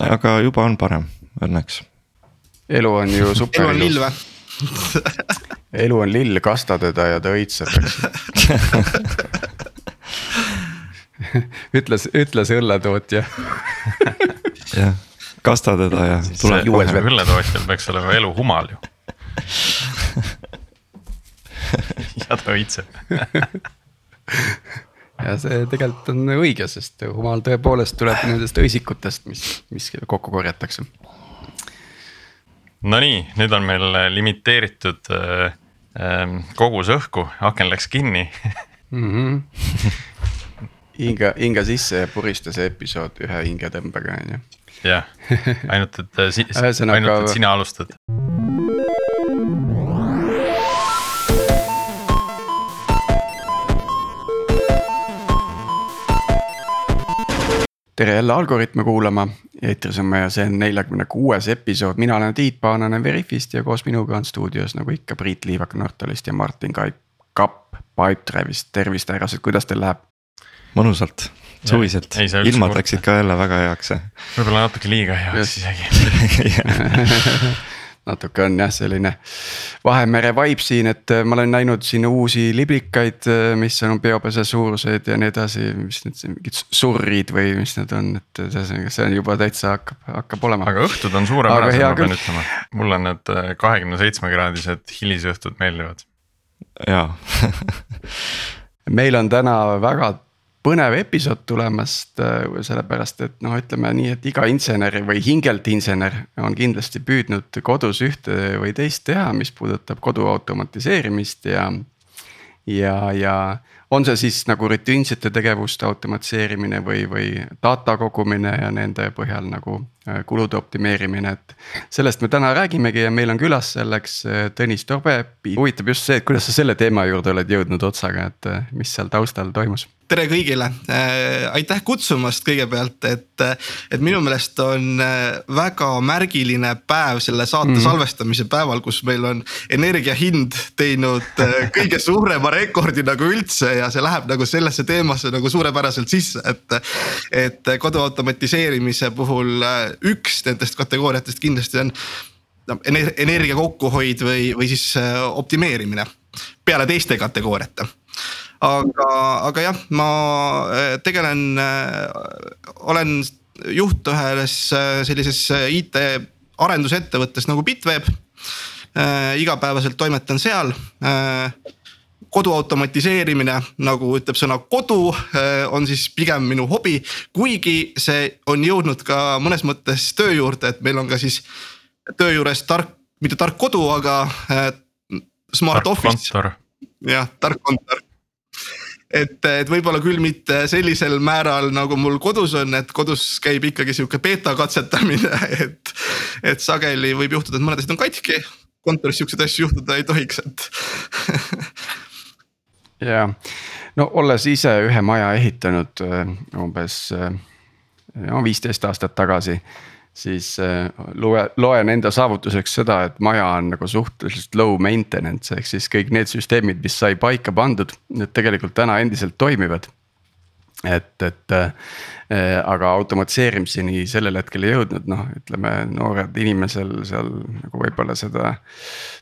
aga juba on parem, õnneks. elu on ju super elu on lill või? elu on lill, kasta teda ja ta õitseb, eks ütles, ütles õlletootja jah, kasta teda ja tuleb juues vett. õlletootjal peaks olema elu humal ju ja ta õitseb ja see tegelikult on õige, sest humal tõepoolest tuleb nendest õisikutest, mis, mis kokku korjatakse. Nonii, nüüd on meil limiteeritud äh, äh, kogus õhku, aken läks kinni mm. -hmm. hinga, hinga sisse ja purista see episood ühe hingetõmbega on ju. jah, ainult et äh, si, ainult et sina alustad tere jälle Algorütme kuulama, eetris on meie see on neljakümne kuues episood, mina olen Tiit Paananen Veriffist ja koos minuga on stuudios nagu ikka Priit Liivak Nortalist ja Martin Kaip, Kapp Pipedrive'ist, tervist härrased, kuidas teil läheb? mõnusalt, suviselt, ilmad läksid ka jälle väga heaks. võib-olla natuke liiga heaks isegi natuke on jah, selline Vahemere vibe siin, et äh, ma olen näinud siin uusi liblikaid, äh, mis on peopese suurused ja nii edasi, mis need mingid surrid või mis need on, et ühesõnaga see on juba täitsa hakkab, hakkab olema. aga õhtud on suurepärased, ma pean ütlema, mulle need äh, kahekümne seitsme kraadised hilisõhtud meeldivad. jaa meil on täna väga põnev episood tulemast, äh, sellepärast et noh, ütleme nii, et iga insener või hingelt insener on kindlasti püüdnud kodus ühte või teist teha, mis puudutab kodu automatiseerimist ja. ja, ja on see siis nagu rutiinsete tegevuste automatiseerimine või, või data kogumine ja nende põhjal nagu äh, kulude optimeerimine, et. sellest me täna räägimegi ja meil on külas selleks äh, Tõnis Torbe. huvitab just see, et kuidas sa selle teema juurde oled jõudnud otsaga, et mis seal taustal toimus tere kõigile äh,, aitäh kutsumast kõigepealt, et, et minu meelest on äh, väga märgiline päev selle saate mm. salvestamise päeval, kus meil on energia hind teinud äh, kõige suurema rekordi nagu üldse ja see läheb nagu sellesse teemasse nagu suurepäraselt sisse, et. et kodu automatiseerimise puhul üks nendest kategooriatest kindlasti on no, energia kokkuhoid või, või siis optimeerimine peale teiste kategooriate aga, aga jah, ma äh, tegelen, äh, olen juht ühes äh, sellises IT arendusettevõttes nagu Bitweb. igapäevaselt toimetan seal kodu automatiseerimine, nagu ütleb sõna kodu, on siis pigem minu hobi, kuigi see on jõudnud ka mõnes mõttes töö juurde, et meil on ka siis töö juures tark, mitte tark kodu, aga smart tark office. jah, tark kontor et, et võib-olla küll mitte sellisel määral, nagu mul kodus on, et kodus käib ikkagi sihuke beeta katsetamine, et. et sageli võib juhtuda, et mõned asjad on katki, kontoris siukseid asju juhtuda ei tohiks, et ja no olles ise ühe maja ehitanud äh, umbes äh, no viisteist aastat tagasi siis äh, loe, loen enda saavutuseks seda, et maja on nagu suhteliselt low maintenance ehk siis kõik need süsteemid, mis sai paika pandud, need tegelikult täna endiselt toimivad. et, et äh, aga automatiseerimiseni sellel hetkel ei jõudnud, noh, ütleme noored inimesel seal nagu võib-olla seda.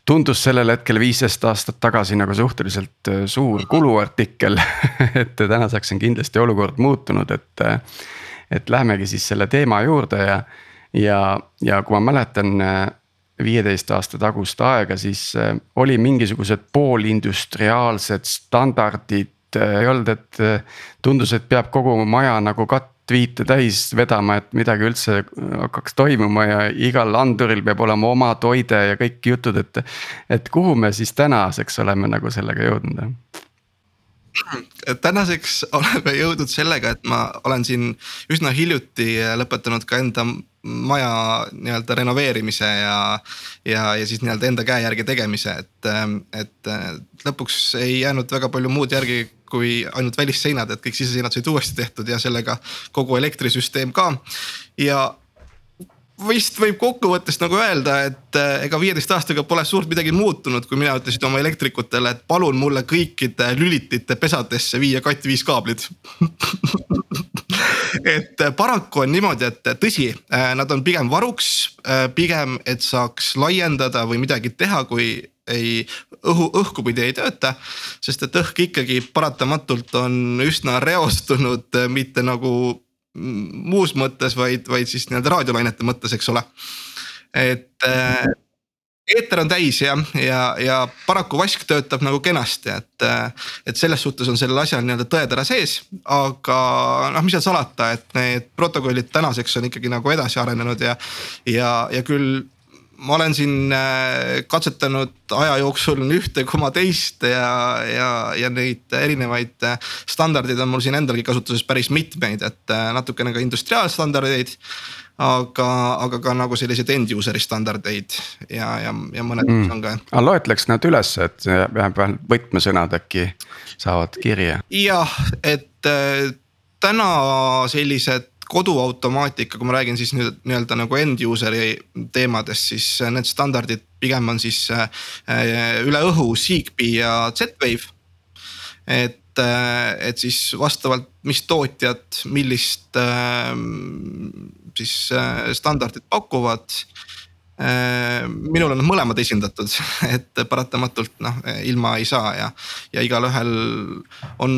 tundus sellel hetkel viisteist aastat tagasi nagu suhteliselt äh, suur kuluartikkel et tänaseks on kindlasti olukord muutunud, et. et lähmegi siis selle teema juurde ja ja, ja kui ma mäletan äh, viieteist aasta tagust aega, siis äh, oli mingisugused poolindustriaalsed standardid, äh, ei olnud, et tundus, et peab kogu maja nagu kattviite täis vedama, et midagi üldse hakkaks toimuma ja igal anduril peab olema oma toide ja kõik jutud, et. et kuhu me siis tänaseks oleme nagu sellega jõudnud? Tänaseks oleme jõudnud sellega, et ma olen siin üsna hiljuti lõpetanud ka enda maja nii-öelda renoveerimise ja, ja, ja siis nii-öelda enda käe järgi tegemise, et, et lõpuks ei jäänud väga palju muud järgi kui ainult välisseinad, et kõik siseseinad said uuesti tehtud ja sellega kogu elektrisüsteem ka. ja vist võib kokkuvõttes nagu öelda, et ega viieteist aastaga pole suurt midagi muutunud, kui mina ütlesin oma elektrikutele, et palun mulle kõikide lülitite pesadesse viia Cat5 kaablid et paraku on niimoodi, et tõsi, nad on pigem varuks, pigem, et saaks laiendada või midagi teha, kui ei õhu, õhku pidi ei tööta. sest et õhk ikkagi paratamatult on üsna reostunud, mitte nagu muus mõttes, vaid, vaid siis nii-öelda raadiolainete mõttes, eks ole. et äh, eeter on täis ja, ja, ja paraku vask töötab nagu kenasti, et. et selles suhtes on sellel asjal nii-öelda tõetera sees, aga noh, mis seal salata, et need protokollid tänaseks on ikkagi nagu edasi arenenud ja. ja, ja küll ma olen siin äh, katsetanud aja jooksul ühte koma teist ja, ja, ja neid erinevaid äh, standardeid on mul siin endalgi kasutuses päris mitmeid, et äh, natukene ka industriaalstandardeid aga, aga ka nagu selliseid end user'i standardeid ja, ja, ja mõned mm. on ka. aga loetleks nad üles, et vähemalt võtmesõnad äkki saavad kirja. jah, et täna sellised koduautomaatika, kui ma räägin siis nüüd nii-öelda nagu end user'i teemadest, siis need standardid pigem on siis äh, üle õhu Zigbee ja Z-Wave. et et, et siis vastavalt, mis tootjad, millist äh, siis äh, standardit pakuvad äh,. Minul on mõlemad esindatud, et paratamatult noh, ilma ei saa ja, ja igalühel on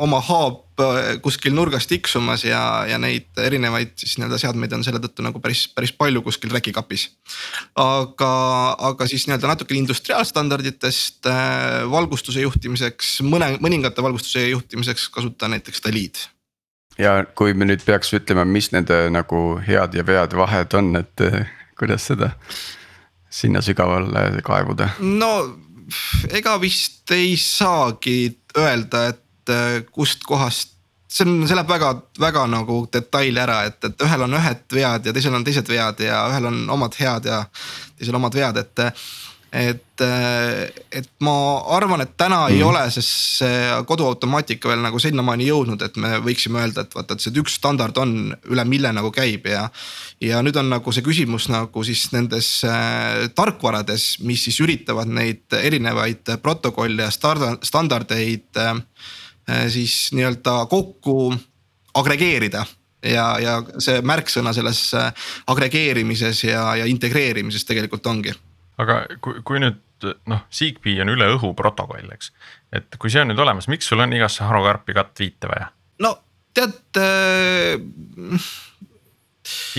oma hub äh, kuskil nurgas tiksumas ja, ja neid erinevaid siis nii-öelda seadmeid on selle tõttu nagu päris, päris palju kuskil räkikapis. aga, aga siis nii-öelda natuke industriaalstandarditest äh, valgustuse juhtimiseks, mõne, mõningate valgustuse juhtimiseks kasutan näiteks Dalid ja kui me nüüd peaks ütlema, mis nende nagu head ja vead vahed on, et äh, kuidas seda sinna sügavale kaevuda? no ega vist ei saagi öelda, et äh, kustkohast see on, see läheb väga, väga nagu detaili ära, et, et ühel on ühed vead ja teisel on teised vead ja ühel on omad head ja teisel omad vead, et. Et, et ma arvan, et täna mm. ei mhm. ole see, koduautomaatika veel nagu sinnamaani jõudnud, et me võiksime öelda, et vaata, et see üks standard on, üle mille nagu käib ja. ja nüüd on nagu see küsimus nagu siis nendes äh, tarkvarades, mis siis üritavad neid erinevaid protokolle ja standardeid äh, Äh, siis nii-öelda kokku agregeerida ja, ja see märksõna selles äh, agregeerimises ja, ja integreerimises tegelikult ongi. Aga kui, kui nüüd noh, Zigbee on üle õhu protokoll, eks, et kui see on nüüd olemas, miks sul on igasse harukarpi kattviite vaja? no tead äh,.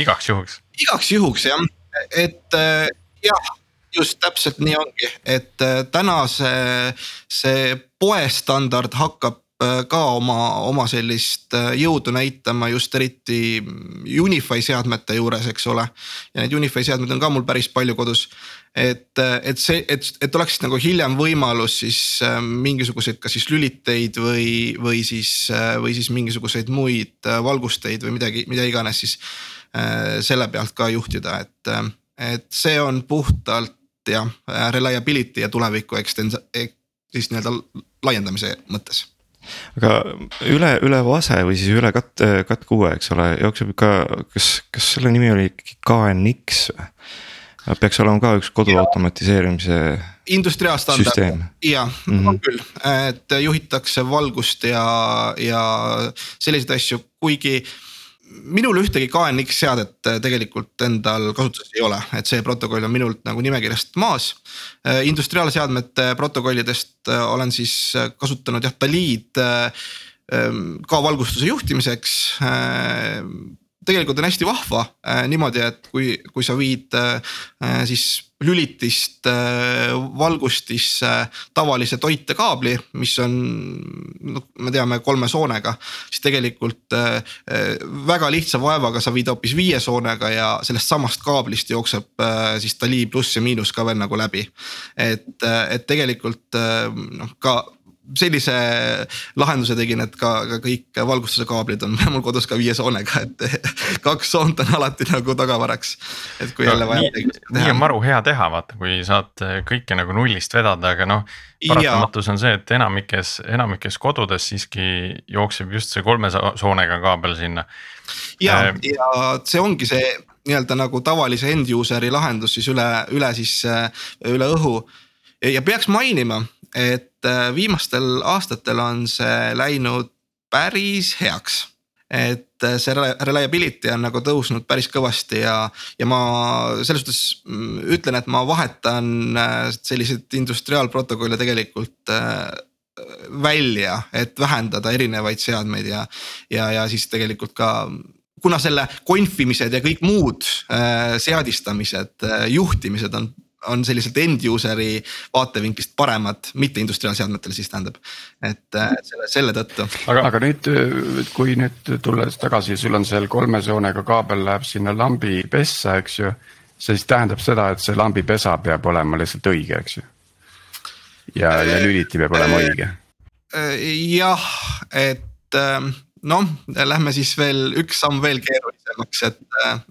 igaks juhuks. igaks juhuks jah, et äh, jah just täpselt nii ongi, et äh, täna see, see poestandard hakkab ka oma, oma sellist äh, jõudu näitama just eriti Unify seadmete juures, eks ole. ja neid Unify seadmeid on ka mul päris palju kodus. et, äh, et see, et, et oleks nagu hiljem võimalus siis mingisuguseid, kas siis lüliteid või, või siis, või siis mingisuguseid muid valgusteid või midagi, mida iganes siis selle pealt ka juhtida, et, et see on puhtalt jah, reliability ja tuleviku extend-, siis nii-öelda laiendamise mõttes aga üle, üle Vase või siis üle kat-, kat kuue, eks ole, jookseb ka, kas, kas selle nimi oli ikkagi KNX või? peaks olema ka üks kodu automatiseerimise. industriaalstandard, jah mm, -hmm. on küll, et juhitakse valgust ja, ja selliseid asju, kuigi minul ühtegi KNX seadet äh, tegelikult endal kasutuses ei ole, et see protokoll on minult nagu nimekirjast maas. Äh, industriaalseadmete protokollidest äh, olen siis kasutanud jah, Dalid ähm, ka valgustuse juhtimiseks tegelikult on hästi vahva äh, niimoodi, et kui, kui sa viid äh, siis lülitist äh, valgustisse tavalise toitekaabli, mis on noh, me teame kolme soonega. siis tegelikult äh, väga lihtsa vaevaga sa viid hoopis viie soonega ja sellest samast kaablist jookseb äh, siis tali pluss ja miinus ka veel nagu läbi. et, et tegelikult noh, ka sellise lahenduse tegin, et ka, ka kõik valgustuse kaablid on mul kodus ka viie soonega, et kaks soont on alati nagu tagavaraks. et kui no, jälle vaja. nii on maru hea teha, vaata, kui saad kõike nagu nullist vedada, aga noh. paratamatus on see, et enamikes, enamikes kodudes siiski jookseb just see kolme soonega kaabel sinna. ja äh,, ja see ongi see nii-öelda nagu tavalise end user'i lahendus siis üle, üle siis üle õhu ja peaks mainima, et äh, viimastel aastatel on see läinud päris heaks. et see reliability on nagu tõusnud päris kõvasti ja, ja ma selles suhtes mm, ütlen, et ma vahetan selliseid industriaalprotokolle tegelikult välja, et vähendada erinevaid seadmeid ja, ja, ja siis tegelikult ka kuna selle konfimised ja kõik muud äh, seadistamised äh,, juhtimised on on selliselt end user'i vaatevinklist paremad mitteindustriaalseadmetel siis tähendab, et äh, selle, selle tõttu. aga, aga nüüd, kui nüüd tulles tagasi, sul on seal kolme soonega kaabel läheb sinna lambi pessa, eks ju. see siis tähendab seda, et see lambipesa peab olema lihtsalt õige, eks ju. ja, ja lüliti peab olema äh, õige. jah, et ähm, noh, lähme siis veel üks samm veel keerulisemaks, et äh,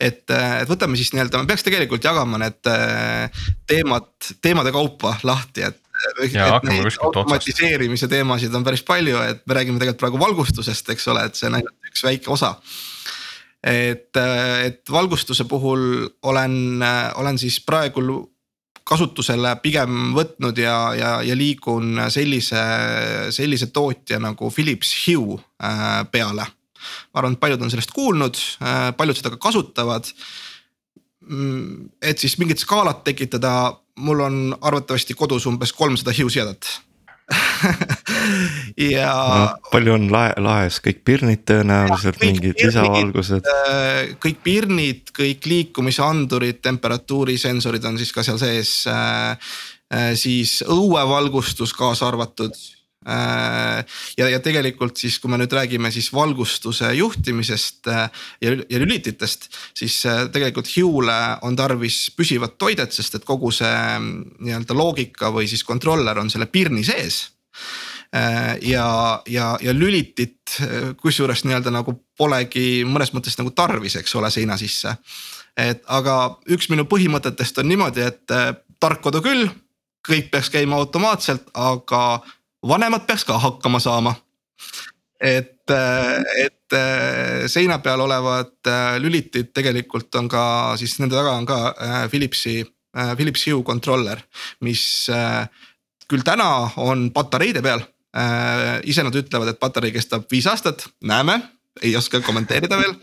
et, et võtame siis nii-öelda, me peaks tegelikult jagama need äh, teemad, teemade kaupa lahti, et. automatiseerimise teemasid on päris palju, et me räägime tegelikult praegu valgustusest, eks ole, et see on ainult üks väike osa et, et valgustuse puhul olen, olen siis praegu kasutusele pigem võtnud ja, ja, ja liigun sellise, sellise tootja nagu Philips Hue äh, peale ma arvan, et paljud on sellest kuulnud, äh, paljud seda ka kasutavad. Mm, et siis mingit skaalat tekitada, mul on arvatavasti kodus umbes kolmsada hiuseadet ja no,. palju on lae, laes kõik pirnid tõenäoliselt, mingid lisavalgused. Äh, kõik pirnid, kõik liikumisandurid, temperatuurisensorid on siis ka seal sees. Äh, siis õuevalgustus kaasa arvatud ja, ja tegelikult siis, kui me nüüd räägime siis valgustuse juhtimisest äh, ja, ja lülititest, siis äh, tegelikult Hue'le on tarvis püsivat toidet, sest et kogu see mm, nii-öelda loogika või siis controller on selle pirni sees ja, ja, ja lülitit kusjuures nii-öelda nagu polegi mõnes mõttes nagu tarvis, eks ole, seina sisse. et aga üks minu põhimõtetest on niimoodi, et tark kodu küll, kõik peaks käima automaatselt, aga vanemad peaks ka hakkama saama. et, et seina peal olevad äh, lülitid tegelikult on ka siis nende taga on ka äh, Philipsi, Philips Hue controller, mis küll täna on patareide peal. ise nad ütlevad, et patarei kestab viis aastat, näeme, ei oska kommenteerida veel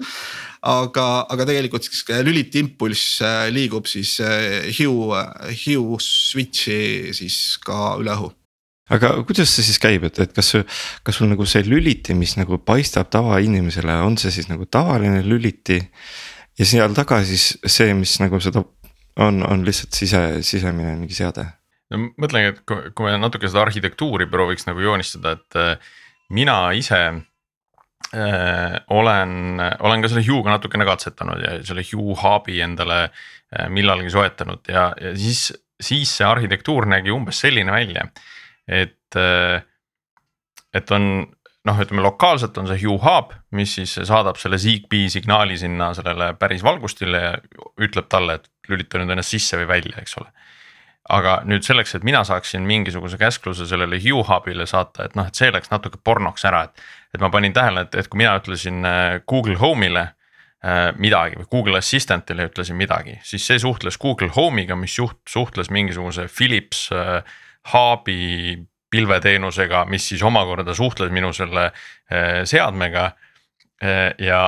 aga, aga tegelikult siis lüliti impulss liigub siis Hue, Hue switch'i siis ka üle õhu aga kuidas see siis käib, et, et kas, kas sul nagu see lüliti, mis nagu paistab tavainimesele, on see siis nagu tavaline lüliti? ja seal taga siis see, mis nagu seda on, on lihtsalt sise, sisemine mingi seade? no mõtlengi, et kui, kui me natuke seda arhitektuuri prooviks nagu joonistada, et äh, mina ise äh, olen, olen ka selle Hugh'ga natukene katsetanud ja selle Hugh Hubi endale äh, millalgi soetanud ja, ja siis, siis see arhitektuur nägi umbes selline välja et, äh, et on noh, ütleme lokaalselt on see Hue Hub, mis siis saadab selle ZigBee signaali sinna sellele päris valgustile ja ütleb talle, et lülita nüüd ennast sisse või välja, eks ole. aga nüüd selleks, et mina saaksin mingisuguse käskluse sellele Hue Hub'ile saata, et noh, et see läks natuke pornoks ära, et. et ma panin tähele, et, et kui mina ütlesin äh, Google Home'ile äh, midagi või Google Assistant'ile ütlesin midagi, siis see suhtles Google Home'iga, mis juht, suhtles mingisuguse Philips äh, Hubi pilveteenusega, mis siis omakorda suhtles minu selle eh, seadmega. Eh, ja,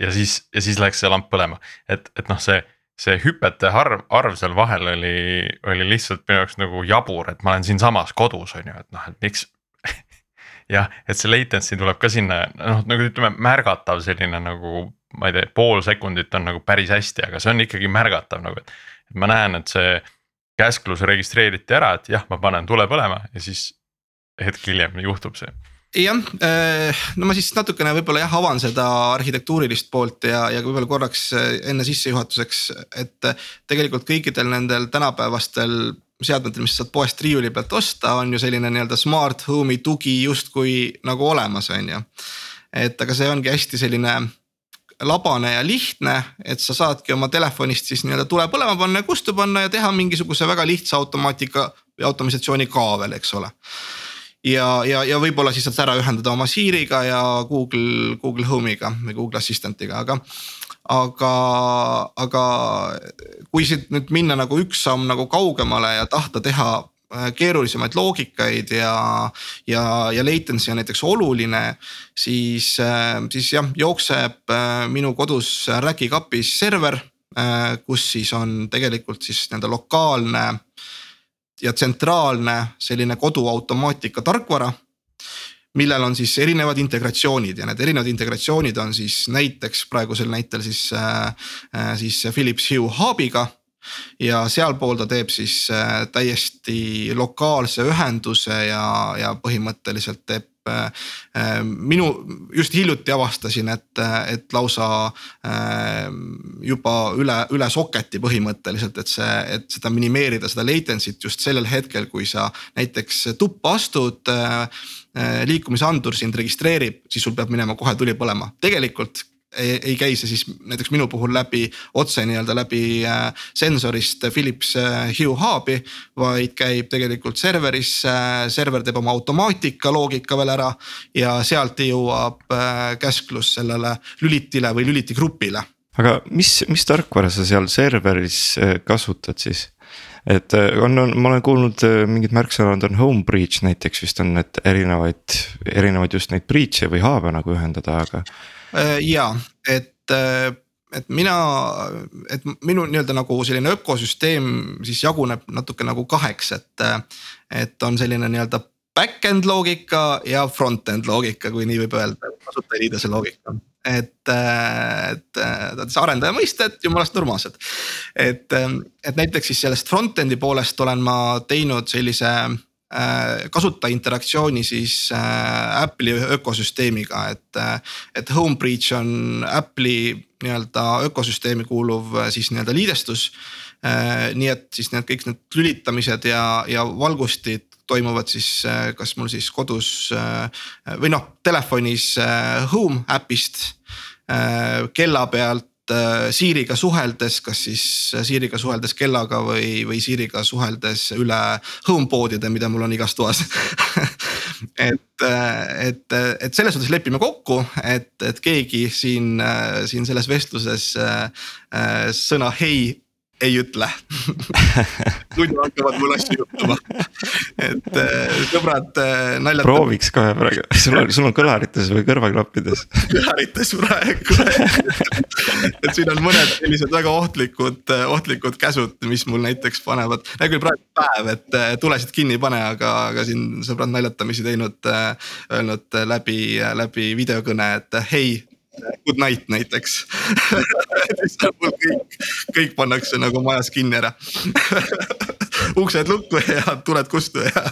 ja siis, ja siis läks see lamp põlema, et, et noh, see, see hüpete arv, arv seal vahel oli, oli lihtsalt minu jaoks nagu jabur, et ma olen siinsamas kodus, on ju, et noh, et miks jah, et see latency tuleb ka sinna noh, nagu ütleme, märgatav selline nagu ma ei tea, pool sekundit on nagu päris hästi, aga see on ikkagi märgatav nagu, et. ma näen, et see käsklus registreeriti ära, et jah, ma panen tule põlema ja siis hetk hiljem juhtub see jah, äh, no ma siis natukene võib-olla jah avan seda arhitektuurilist poolt ja, ja võib-olla korraks äh, enne sissejuhatuseks, et äh, tegelikult kõikidel nendel tänapäevastel seadmetel, mis saad poest riiuli pealt osta, on ju selline nii-öelda smart home'i tugi justkui nagu olemas, on ju. et aga see ongi hästi selline labane ja lihtne, et sa saadki oma telefonist siis nii-öelda tule põlema panna ja kustu panna ja teha mingisuguse väga lihtsa automaatika või automisatsiooni ka veel, eks ole. ja, ja, ja võib-olla siis saad ära ühendada oma Siri'ga ja Google, Google Home'iga või Google Assistant'iga, aga aga, aga kui siit nüüd minna nagu üks samm nagu kaugemale ja tahta teha keerulisemaid loogikaid ja, ja, ja latency on näiteks oluline. siis, siis jah, jookseb minu kodus rack'i kapis server, kus siis on tegelikult siis nii-öelda lokaalne ja tsentraalne selline koduautomaatika tarkvara millel on siis erinevad integratsioonid ja need erinevad integratsioonid on siis näiteks praegusel näitel siis äh,, siis Philips Hue Hubiga. Ja sealpool ta teeb siis äh, täiesti lokaalse ühenduse ja, ja põhimõtteliselt teeb Äh, äh, minu just hiljuti avastasin, et, et lausa juba üle, üle soketi põhimõtteliselt, et see, et seda minimeerida, seda latency't just sellel hetkel, kui sa näiteks tuppa astud liikumisandur sind registreerib, siis sul peab minema kohe tuli põlema, tegelikult ei, ei käi see siis näiteks minu puhul läbi otse nii-öelda läbi äh, sensorist Philips äh, Hue Hubi. vaid käib tegelikult serverisse, server teeb oma automaatika loogika veel ära ja sealt jõuab äh, käsklus sellele lülitile või lülitigrupile. aga mis, mis tarkvara sa seal serveris kasutad siis? et on, on, ma olen kuulnud mingid märksõnad on home breach näiteks vist on need erinevaid, erinevaid just neid breach'e või hub'e nagu ühendada, aga Äh, ja et, äh, et mina, et minu nii-öelda nagu selline ökosüsteem siis jaguneb natuke nagu kaheks, et, et on selline nii-öelda back-end loogika ja front-end loogika, kui nii võib öelda, kasutajaliidese loogika et, et, et arendaja mõisted, jumalast normaalsed. et, et näiteks siis sellest front-end'i poolest olen ma teinud sellise Äh, kasutaja interaktsiooni siis äh, Apple'i ökosüsteemiga, et, äh, et Homebridge on Apple'i nii-öelda ökosüsteemi kuuluv siis nii-öelda liidestus. nii et siis need kõik need lülitamised ja, ja valgustid toimuvad siis kas mul siis kodus või noh, telefonis Home äpist kella pealt Äh, Siiriga suheldes, kas siis Siiriga suheldes kellaga või, või Siiriga suheldes üle HomePod'ide, mida mul on igas toas. Et, äh, et, et selles suhtes lepime kokku, et, et keegi siin, äh, siin selles vestluses sõna hei ei ütle muidu hakkavad mul asju juhtuma. et äh, sõbrad äh, naljatavad. prooviks kohe praegu, sul on, sul on kõlarites või kõrvaklappides kõlarites praegu et siin on mõned sellised väga ohtlikud, äh, ohtlikud käsud, mis mul näiteks panevad, hea küll praegu päev, et tulesid kinni ei pane, aga, aga siin sõbrad naljatamisi teinud, öelnud läbi, läbi videokõne, et hei good night näiteks. Kõik, kõik pannakse nagu majas kinni ära. Uksed lukku ja tuled kustu ja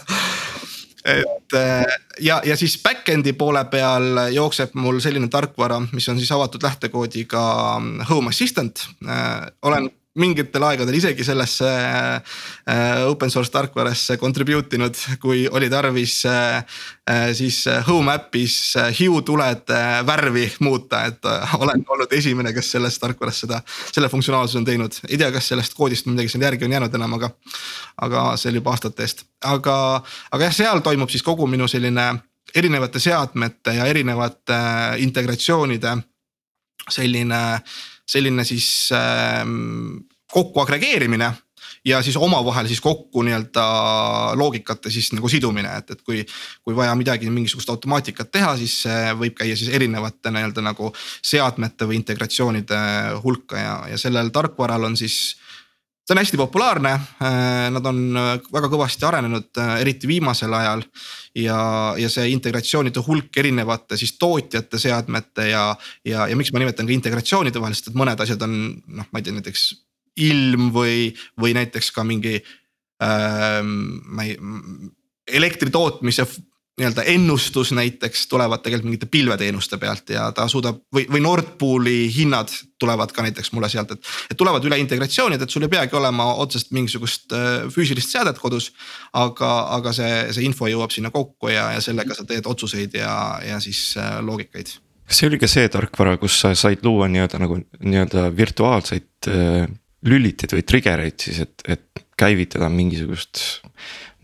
et äh, ja, ja siis back-end'i poole peal jookseb mul selline tarkvara, mis on siis avatud lähtekoodiga Home Assistant. Äh, olen mingitel aegadel isegi sellesse äh, open source tarkvarasse contribute inud, kui oli tarvis äh, äh, siis home äpis Hue tulede värvi muuta, et olen olnud esimene, kes selles tarkvaras seda, selle funktsionaalsuse on teinud. ei tea, kas sellest koodist midagi sinna järgi on jäänud enam, aga, aga see oli juba aastate eest, aga, aga jah, seal toimub siis kogu minu selline erinevate seadmete ja erinevate integratsioonide selline selline siis äh, kokku agregeerimine ja siis omavahel siis kokku nii-öelda loogikate siis nagu sidumine, et, et kui. kui vaja midagi, mingisugust automaatikat teha, siis see võib käia siis erinevate nii-öelda nagu seadmete või integratsioonide hulka ja, ja sellel tarkvaral on siis see on hästi populaarne, äh, nad on väga kõvasti arenenud, äh, eriti viimasel ajal. ja, ja see integratsioonide hulk erinevate siis tootjate seadmete ja, ja, ja miks ma nimetan ka integratsioonide vahel, sest et mõned asjad on noh, ma ei tea, näiteks ilm või, või näiteks ka mingi ähm,. ma ei, elektri tootmise nii-öelda ennustus näiteks tulevad tegelikult mingite pilveteenuste pealt ja ta suudab või, või Nord Pooli hinnad tulevad ka näiteks mulle sealt, et. et tulevad üle integratsioonid, et sul ei peagi olema otseselt mingisugust äh, füüsilist seadet kodus. aga, aga see, see info jõuab sinna kokku ja, ja sellega sa teed otsuseid ja, ja siis äh, loogikaid. kas see oli ka see tarkvara, kus sa said luua nii-öelda nagu nii-öelda virtuaalseid äh, lüliteid või trigger eid siis, et, et käivitada mingisugust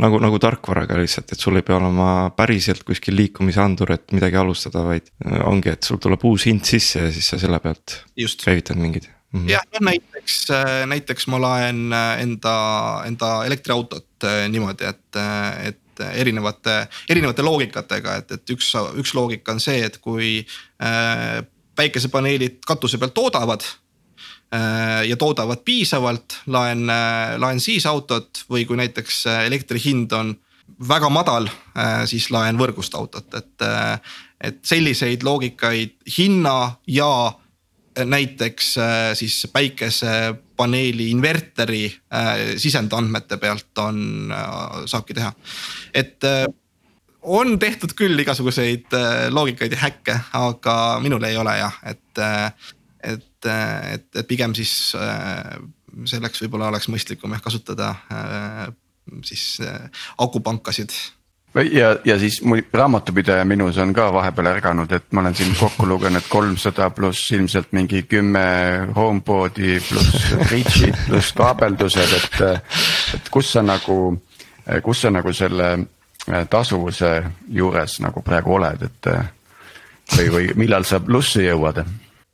nagu, nagu tarkvaraga lihtsalt, et sul ei pea olema päriselt kuskil liikumisandur, et midagi alustada, vaid ongi, et sul tuleb uus hind sisse ja siis sa selle pealt Just. käivitad mingid mm -hmm. jah, no näiteks, näiteks ma laen enda, enda elektriautot niimoodi, et, et erinevate, erinevate loogikatega, et, et üks, üks loogika on see, et kui äh, päikesepaneelid katuse pealt toodavad äh, ja toodavad piisavalt, laen, laen siis autot või kui näiteks elektri hind on väga madal, siis laen võrgust autot, et, et selliseid loogikaid hinna ja näiteks siis päikesepaneeli inverteri sisendandmete pealt on, saabki teha, et on tehtud küll igasuguseid loogikaid ja häkke, aga minul ei ole jah, et, et, et, et pigem siis selleks võib-olla oleks mõistlikum jah kasutada siis akupankasid ja, ja siis mu raamatupidaja minus on ka vahepeal ärganud, et ma olen siin kokku lugenud kolmsada pluss ilmselt mingi kümme HomePod'i pluss bridge'id pluss kaabeldused, et. et kus sa nagu, kus sa nagu selle tasuvuse juures nagu praegu oled, et või, või millal sa plussi jõuad?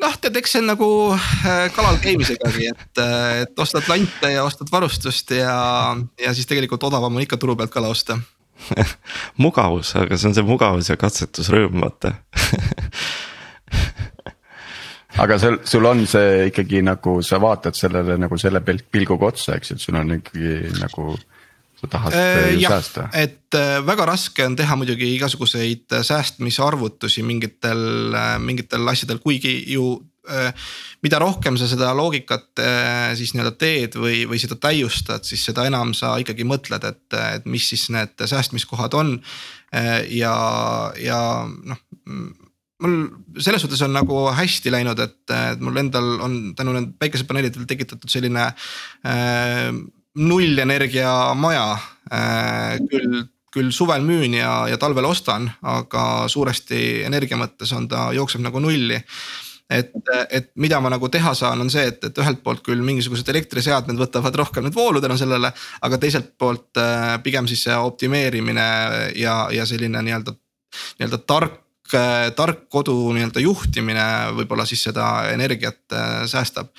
Noh, tead, eks see on nagu äh, kalal käimisegagi, et, äh, et ostad lante ja ostad varustust ja, ja siis tegelikult odavam on ikka turu pealt kala osta. Mugavus, aga see on see mugavus ja katsetusrõõm, vaata. Aga sul, sul on see ikkagi nagu sa vaatad sellele nagu selle pilguga otsa, eks ju, et sul on ikkagi nagu sa tahad äh, jah, säästa. et äh, väga raske on teha muidugi igasuguseid äh, säästmisarvutusi mingitel, äh, mingitel asjadel, kuigi ju mida rohkem sa seda loogikat siis nii-öelda teed või, või seda täiustad, siis seda enam sa ikkagi mõtled, et, et mis siis need säästmiskohad on. ja, ja noh mul selles suhtes on nagu hästi läinud, et, et mul endal on tänu nendele päikesepaneelidele tekitatud selline äh, nullenergia maja äh,. küll, küll suvel müün ja, ja talvel ostan, aga suuresti energia mõttes on ta, jookseb nagu nulli et, et mida ma nagu teha saan, on see, et, et ühelt poolt küll mingisugused elektriseadmed võtavad rohkem nüüd voolu tänu sellele. aga teiselt poolt äh, pigem siis see optimeerimine ja, ja selline nii-öelda, nii-öelda tark tark kodu nii-öelda juhtimine võib-olla siis seda energiat äh, säästab.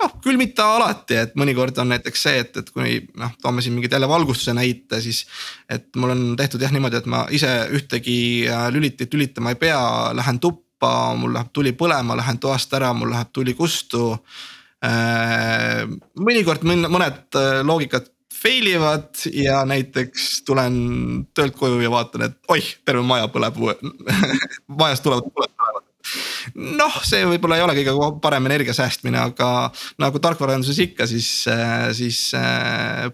noh, küll mitte alati, et mõnikord on näiteks see, et, et kui noh, toome siin mingit jälle valgustuse näite, siis. et mul on tehtud jah niimoodi, et ma ise ühtegi äh, lülitit lülitama ei pea, lähen tuppa mul läheb tuli põlema, lähen toast ära, mul läheb tuli kustu. Äh, mõnikord mõned loogikad fail ivad ja näiteks tulen töölt koju ja vaatan, et oih, terve maja põleb majast tulevad tuled tulevad noh, see võib-olla ei ole kõige parem energia säästmine, aga nagu tarkvaraarenduses ikka, siis, äh, siis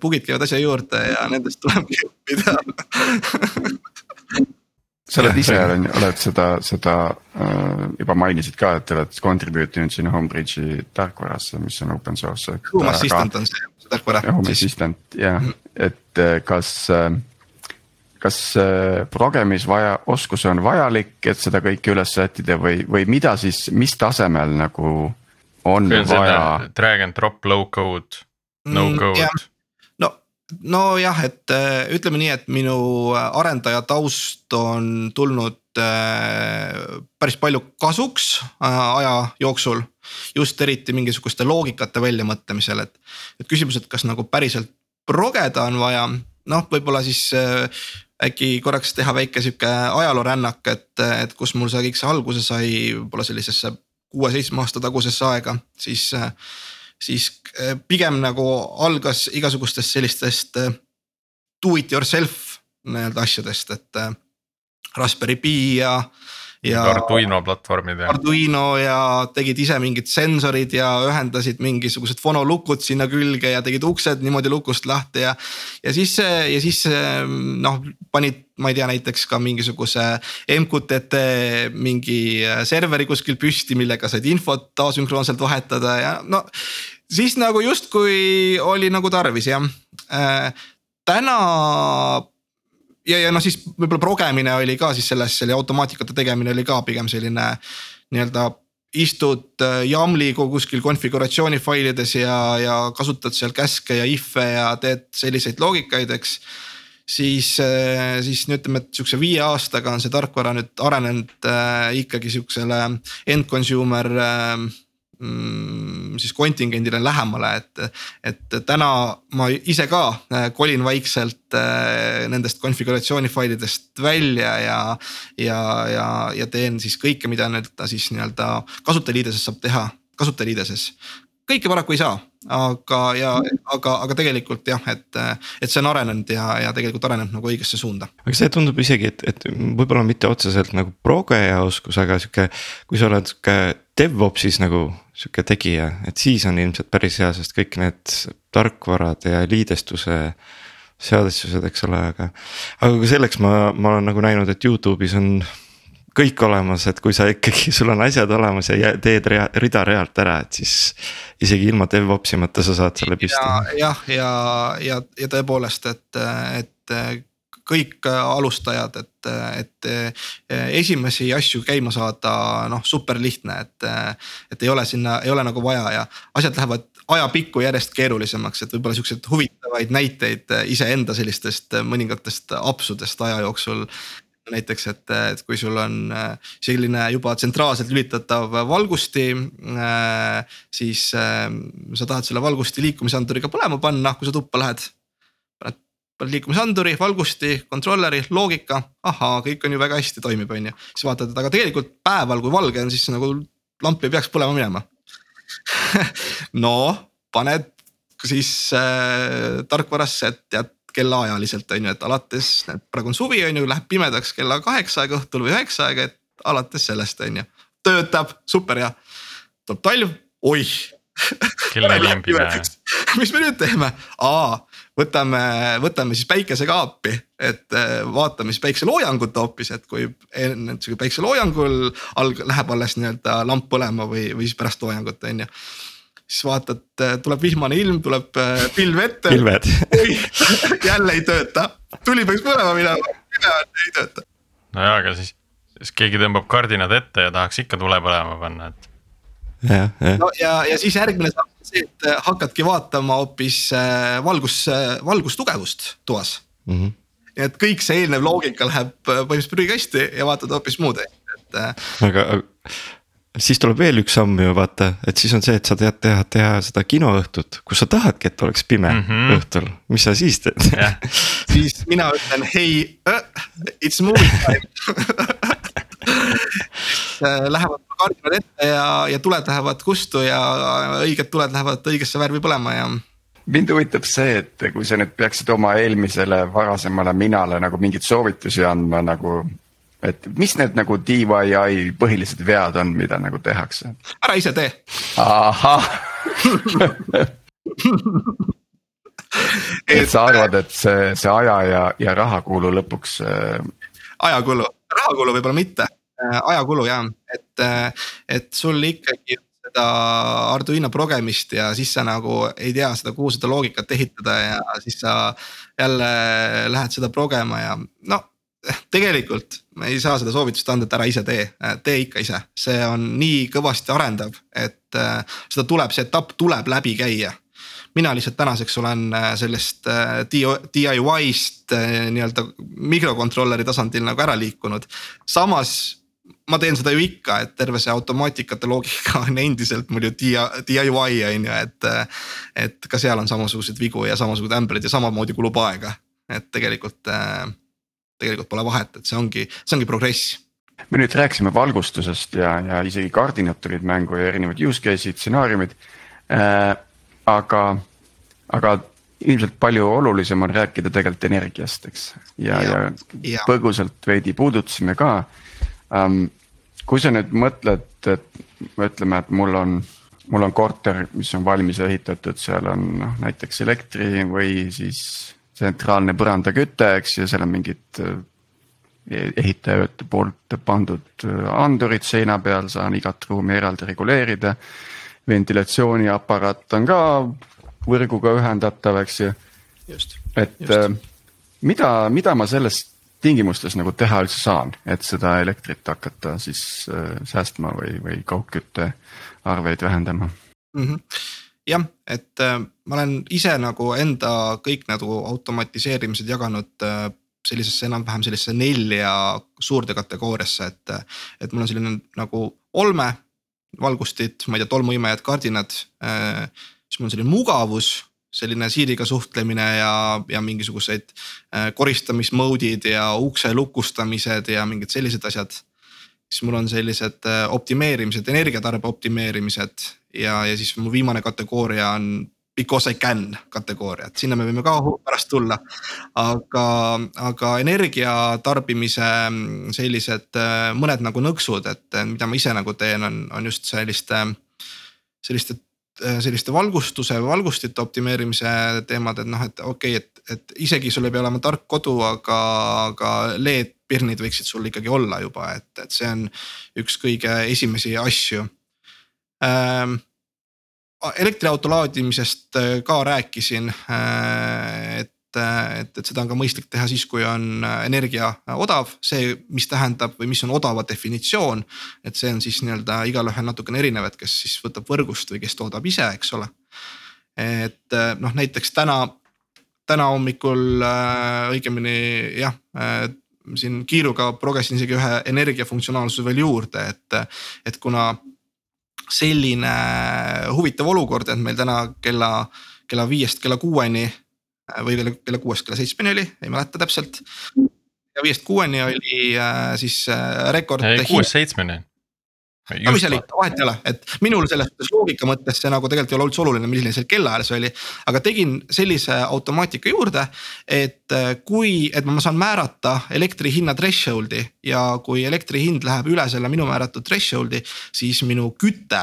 bug'id käivad asja juurde ja nendest tulebki õppida sa oled ise, oled seda, seda äh, juba mainisid ka, et te olete contribute inud sinna Homebridge'i tarkvarasse, mis on open source. Home Assistant on see tarkvara. Home Assistant jah et äh, kas äh,, kas äh, progemis vaja, oskus on vajalik, et seda kõike üles sättida või, või mida siis, mis tasemel nagu on, on vaja? Drag and drop low code, no mm, code mm, nojah, et ütleme nii, et minu arendaja taust on tulnud päris palju kasuks äh, aja jooksul. just eriti mingisuguste loogikate väljamõtlemisel, et, et küsimus, et kas nagu päriselt progeda on vaja, noh, võib-olla siis äkki korraks teha väike sihuke ajaloorännak, et, et kus mul see kõik see alguse sai, võib-olla sellisesse kuue-seitsme aasta tagusesse aega, siis siis äh, pigem nagu algas igasugustest sellistest äh, do it yourself nii-öelda asjadest, et äh, Raspberry Pi ja. ja Arduino platvormid ja. Arduino ja tegid ise mingid sensorid ja ühendasid mingisugused fonolukud sinna külge ja tegid uksed niimoodi lukust lahti ja. ja siis, ja siis noh, panid, ma ei tea, näiteks ka mingisuguse MQTT mingi serveri kuskil püsti, millega said infot asünkroonselt vahetada ja no siis nagu justkui oli nagu tarvis jah äh,. täna ja, ja noh, siis võib-olla progemine oli ka siis selles, selle automaatikate tegemine oli ka pigem selline nii-öelda istud äh, YAML-i kuskil konfiguratsiooni failides ja, ja kasutad seal käske ja if'e ja teed selliseid loogikaid, eks. siis, äh, siis no ütleme, et sihukese viie aastaga on see tarkvara nüüd arenenud äh, ikkagi sihukesele end consumer äh, siis kontingendile lähemale, et. et täna ma ise ka äh, kolin vaikselt äh, nendest konfiguratsiooni failidest välja ja. ja, ja, ja teen siis kõike, mida nii-öelda siis nii-öelda kasutajaliideses saab teha, kasutajaliideses. kõike paraku ei saa aga, ja aga, aga tegelikult jah, et, et see on arenenud ja, ja tegelikult areneb nagu õigesse suunda. aga see tundub isegi, et, et võib-olla mitte otseselt nagu progeja oskus, aga sihuke, kui sa oled sihuke DevOpsis nagu sihuke tegija, et siis on ilmselt päris hea, sest kõik need tarkvarad ja liidestuse seadistused, eks ole, aga. aga ka selleks ma, ma olen nagu näinud, et Youtube'is on kõik olemas, et kui sa ikkagi, sul on asjad olemas ja teed rea, rida realt ära, et siis. isegi ilma DevOpsi mõtte sa saad selle püsti. jah, ja, ja, ja, ja tõepoolest, et, et kõik alustajad, et, et esimesi asju käima saada, noh super lihtne, et. et ei ole sinna, ei ole nagu vaja ja asjad lähevad ajapikku järjest keerulisemaks, et võib-olla siukseid huvitavaid näiteid iseenda sellistest mõningatest apsudest aja jooksul näiteks, et, et kui sul on äh, selline juba tsentraalselt lülitatav valgusti. Äh, siis äh, sa tahad selle valgusti liikumisanduriga põlema panna, kui sa tuppa lähed. Paned, liikumisanduri, valgusti, controller'i, loogika, ahaa, kõik on ju väga hästi toimib, on ju. siis vaatad, et aga tegelikult päeval, kui valge on, siis nagu lamp ei peaks põlema minema no paned siis äh, tarkvarasse, et tead kellaajaliselt on ju, et alates, praegu on suvi, on ju, läheb pimedaks kella kaheksa aega õhtul või üheksa aega, et alates sellest on ju. töötab, super hea, tuleb talv, oih. kell neli on pime. mis me nüüd teeme, aa, võtame, võtame siis päikesekaapi, et äh, vaatame siis päikseloojangut hoopis, et kui enne päikseloojangul alg-, läheb alles nii-öelda lamp põlema või, või siis pärast loojangut on ju siis vaatad, tuleb vihmane ilm, tuleb äh, pilv ette. pilved jälle ei tööta, tuli peaks põlema minema, ei tööta. no jaa, aga siis, siis keegi tõmbab kardinad ette ja tahaks ikka tule põlema panna, et. jah, jah. no ja, ja siis järgmine samm see, et äh, hakkadki vaatama hoopis äh, valgus, valgustugevust toas mm. -hmm. et kõik see eelnev loogika läheb põhimõtteliselt prügikasti ja vaatad hoopis muud, et. aga siis tuleb veel üks samm ju vaata, et siis on see, et sa tead teha, teha seda kinoõhtut, kus sa tahadki, et oleks pime mm -hmm. õhtul, mis sa siis teed yeah. siis mina ütlen hei it's movie time äh, Lähevad kardinad ette ja, ja tuled lähevad kustu ja õiged tuled lähevad õigesse värvi põlema ja mind huvitab see, et kui sa nüüd peaksid oma eelmisele varasemale minale nagu mingeid soovitusi andma nagu et mis need nagu DIY põhilised vead on, mida nagu tehakse? ära ise tee. ahah et sa arvad, et see, see aja ja, ja rahakulu lõpuks äh.... ajakulu, rahakulu võib-olla mitte, äh, ajakulu jah, et, äh, et sul ikkagi seda Arduino progemist ja siis sa nagu ei tea seda, kuhu seda loogikat ehitada ja siis sa jälle lähed seda progema ja no tegelikult ma ei saa seda soovitust anda, et ära ise tee, tee ikka ise, see on nii kõvasti arendav, et äh, seda tuleb, see etapp tuleb läbi käia. mina lihtsalt tänaseks olen äh, sellest äh, DIY-st nii-öelda mikrokontrolleri tasandil nagu ära liikunud. samas ma teen seda ju ikka, et terve see automaatikate loogika on endiselt mul ju DIY on ju, et. et ka seal on samasuguseid vigu ja samasugused ämbrid ja samamoodi kulub aega, et tegelikult tegelikult pole vahet, et see ongi, see ongi progress me nüüd rääkisime valgustusest ja, ja isegi kardinad tulid mängu ja erinevad use case'id, stsenaariumid äh,. aga, aga ilmselt palju olulisem on rääkida tegelikult energiast, eks. ja, ja, ja, põgusalt veidi puudutasime ka ähm,. kui sa nüüd mõtled, et ütleme, et mul on, mul on korter, mis on valmis ehitatud, seal on noh näiteks elektri või siis tsentraalne põrandaküte, eks ju, seal on mingid äh, ehitajate poolt pandud äh, andurid seina peal, saan igat ruumi eraldi reguleerida. ventilatsiooniaparaat on ka võrguga ühendatav, eks ju. et just. Äh, mida, mida ma selles tingimustes nagu teha üldse saan, et seda elektrit hakata siis äh, säästma või, või kaugküttearveid vähendama mm? -hmm jah, et äh, ma olen ise nagu enda kõik nagu automatiseerimised jaganud äh, sellisesse enam-vähem sellisesse nelja suurde kategooriasse, et. et mul on selline nagu olme, valgustid, ma ei tea, tolmuimejad, kardinad. siis mul on selline mugavus, selline Siiriga suhtlemine ja, ja mingisugused koristamismode'id ja ukse lukustamised ja mingid sellised asjad siis mul on sellised optimeerimised, energiatarbe optimeerimised ja, ja siis mu viimane kategooria on because I can kategooria, et sinna me võime ka pärast tulla. aga, aga energia tarbimise mm, sellised äh, mõned nagu nõksud, et mida ma ise nagu teen, on, on just selliste, selliste äh, selliste valgustuse, valgustite optimeerimise teemad, et noh, et okei okay,, et, et isegi sul ei pea olema tark kodu, aga, aga LED-pirnid võiksid sul ikkagi olla juba, et, et see on üks kõige esimesi asju. Ähm, elektriauto laadimisest äh, ka rääkisin, äh, et, et, et seda on ka mõistlik teha siis, kui on äh, energia odav, see, mis tähendab või mis on odava definitsioon. et see on siis nii-öelda igalühel natukene erinev, et kes siis võtab võrgust või kes toodab ise, eks ole. et noh, näiteks täna, täna hommikul õigemini jah siin kiiruga progesin isegi ühe energiafunktsionaalsuse veel juurde, et, et kuna selline huvitav olukord, et meil täna kella, kella viiest kella kuueni või kella, kella kuuest kella seitsmeni oli, ei mäleta täpselt. ja viiest kuueni oli äh, siis äh, rekord. kuuest seitsmeni no mis seal ikka, vahet ei ole, et minul selles suhtes loogika mõttes see nagu tegelikult ei ole üldse oluline, milline see kellaajal see oli. aga tegin sellise automaatika juurde, et äh, kui, et ma saan määrata elektri hinna threshold'i ja kui elektri hind läheb üle selle minu määratud threshold'i, siis minu küte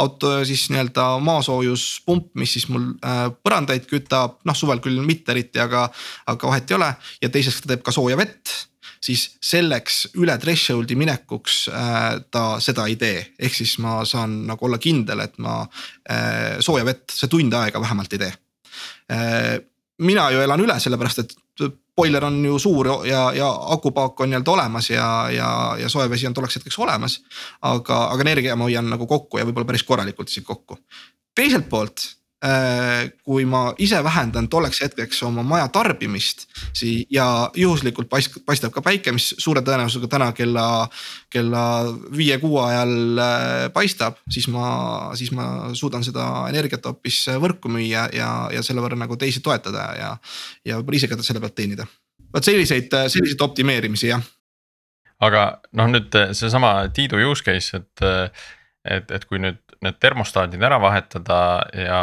auto siis nii-öelda maasoojuspump, mis siis mul äh, põrandaid kütab, noh suvel küll mitte eriti, aga, aga vahet ei ole. Ja teiseks ta teeb ka sooja vett. Siis selleks üle threshold'i minekuks äh, ta seda ei tee, ehk siis ma saan nagu olla kindel, et ma äh, sooja vett see tund aega vähemalt ei tee. Mina ju elan üle, sellepärast et boiler on ju suur ja, ja akupaak on nii-öelda olemas ja, ja, ja soe vesi on tolleks hetkeks olemas. aga, aga energia ma hoian nagu kokku ja võib-olla päris korralikult isegi kokku. teiselt poolt kui ma ise vähendan tolleks hetkeks oma maja tarbimist. ja juhuslikult paistab ka päike, mis suure tõenäosusega täna kella, kella viie-kuue ajal äh, paistab, siis ma, siis ma suudan seda energiat hoopis võrku müüa ja, ja selle võrra nagu teisi toetada ja, ja võib-olla ise ka selle pealt teenida. vot selliseid, selliseid optimeerimisi jah. aga noh, nüüd seesama Tiidu use case, et, et, et kui nüüd need termostaadid ära vahetada ja,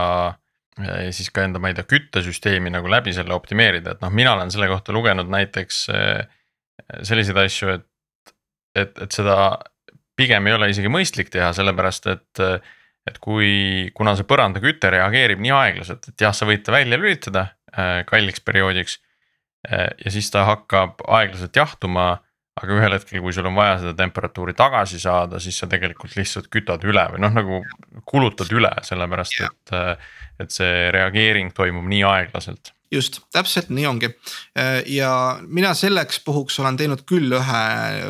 ja siis ka enda, ma ei tea, küttesüsteemi nagu läbi selle optimeerida, et noh, mina olen selle kohta lugenud näiteks eh, selliseid asju, et, et, et seda pigem ei ole isegi mõistlik teha, sellepärast et et kui, kuna see põrandaküte reageerib nii aeglaselt, et jah, sa võid ta välja lülitada äh, kalliks perioodiks äh,. ja siis ta hakkab aeglaselt jahtuma aga ühel hetkel, kui sul on vaja seda temperatuuri tagasi saada, siis sa tegelikult lihtsalt kütad üle või noh, nagu kulutad üle, sellepärast et, et see reageering toimub nii aeglaselt just, täpselt nii ongi. ja mina selleks puhuks olen teinud küll ühe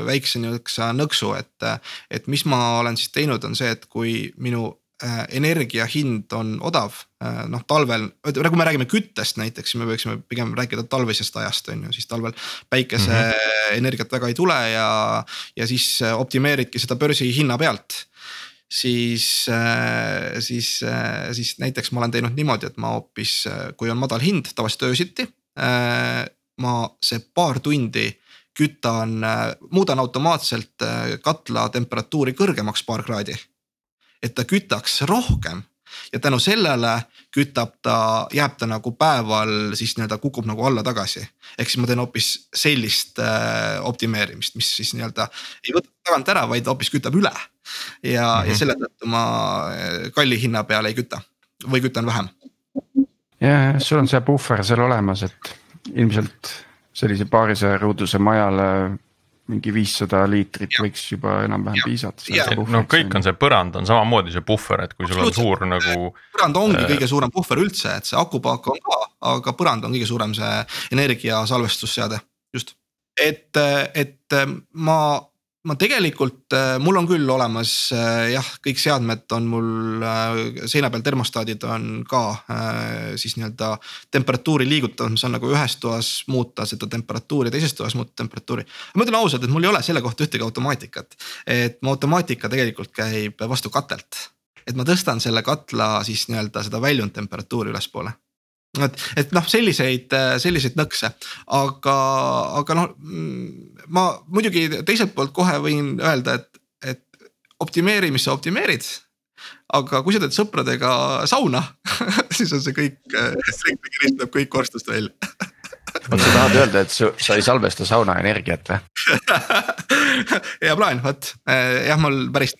väikse nihukese nõksu, et, et mis ma olen siis teinud, on see, et kui minu Äh, energia hind on odav, äh, noh talvel, kui me räägime küttest näiteks, siis me võiksime pigem rääkida talvisest ajast on ju, siis talvel päikeseenergiat mhm. mm -hmm. väga ei tule ja, ja siis optimeeridki seda börsihinna pealt siis, siis, siis näiteks ma olen teinud niimoodi, et ma hoopis, kui on madal hind, tavaliselt öösiti. ma see paar tundi kütan, muudan automaatselt katla temperatuuri kõrgemaks paar kraadi et ta kütaks rohkem ja tänu sellele kütab ta, jääb ta nagu päeval siis nii-öelda kukub nagu alla tagasi. ehk siis ma teen hoopis sellist äh, optimeerimist, mis siis nii-öelda ei võta tagant ära, vaid hoopis kütab üle. ja mm, -hmm. ja selle tõttu ma äh, kalli hinna peale ei küta või kütan vähem. ja, sul on see puhver seal olemas, et ilmselt sellise paarisaja ruuduse majale mingi viissada liitrit ja. võiks juba enam-vähem piisata. no kõik on see põrand on samamoodi see puhver, et kui sul on suur nagu. põrand ongi äh... kõige suurem puhver üldse, et see akupaak on ka, aga põrand on kõige suurem see energia salvestusseade, just. et, et ma ma tegelikult, äh, mul on küll olemas äh, jah, kõik seadmed on mul seina peal, termostaadid on ka siis nii-öelda temperatuuri liigutav, ma saan nagu ühes toas muuta seda temperatuuri, teises toas muuta temperatuuri. ma ütlen ausalt, et mul ei ole selle kohta ühtegi automaatikat, et mu automaatika tegelikult käib vastu katelt. et ma tõstan selle katla siis nii-öelda seda väljundtemperatuuri ülespoole et, et noh, selliseid, selliseid nõkse, aga, aga noh, ma muidugi teiselt poolt kohe võin öelda, et, et optimeeri, mis sa optimeerid. aga kui sa teed sõpradega sauna siis on see kõik, elektri tuleb kõik korstust välja vot sa tahad öelda, et su, sa ei salvesta sauna energiat või? hea plaan, vot jah, mul päris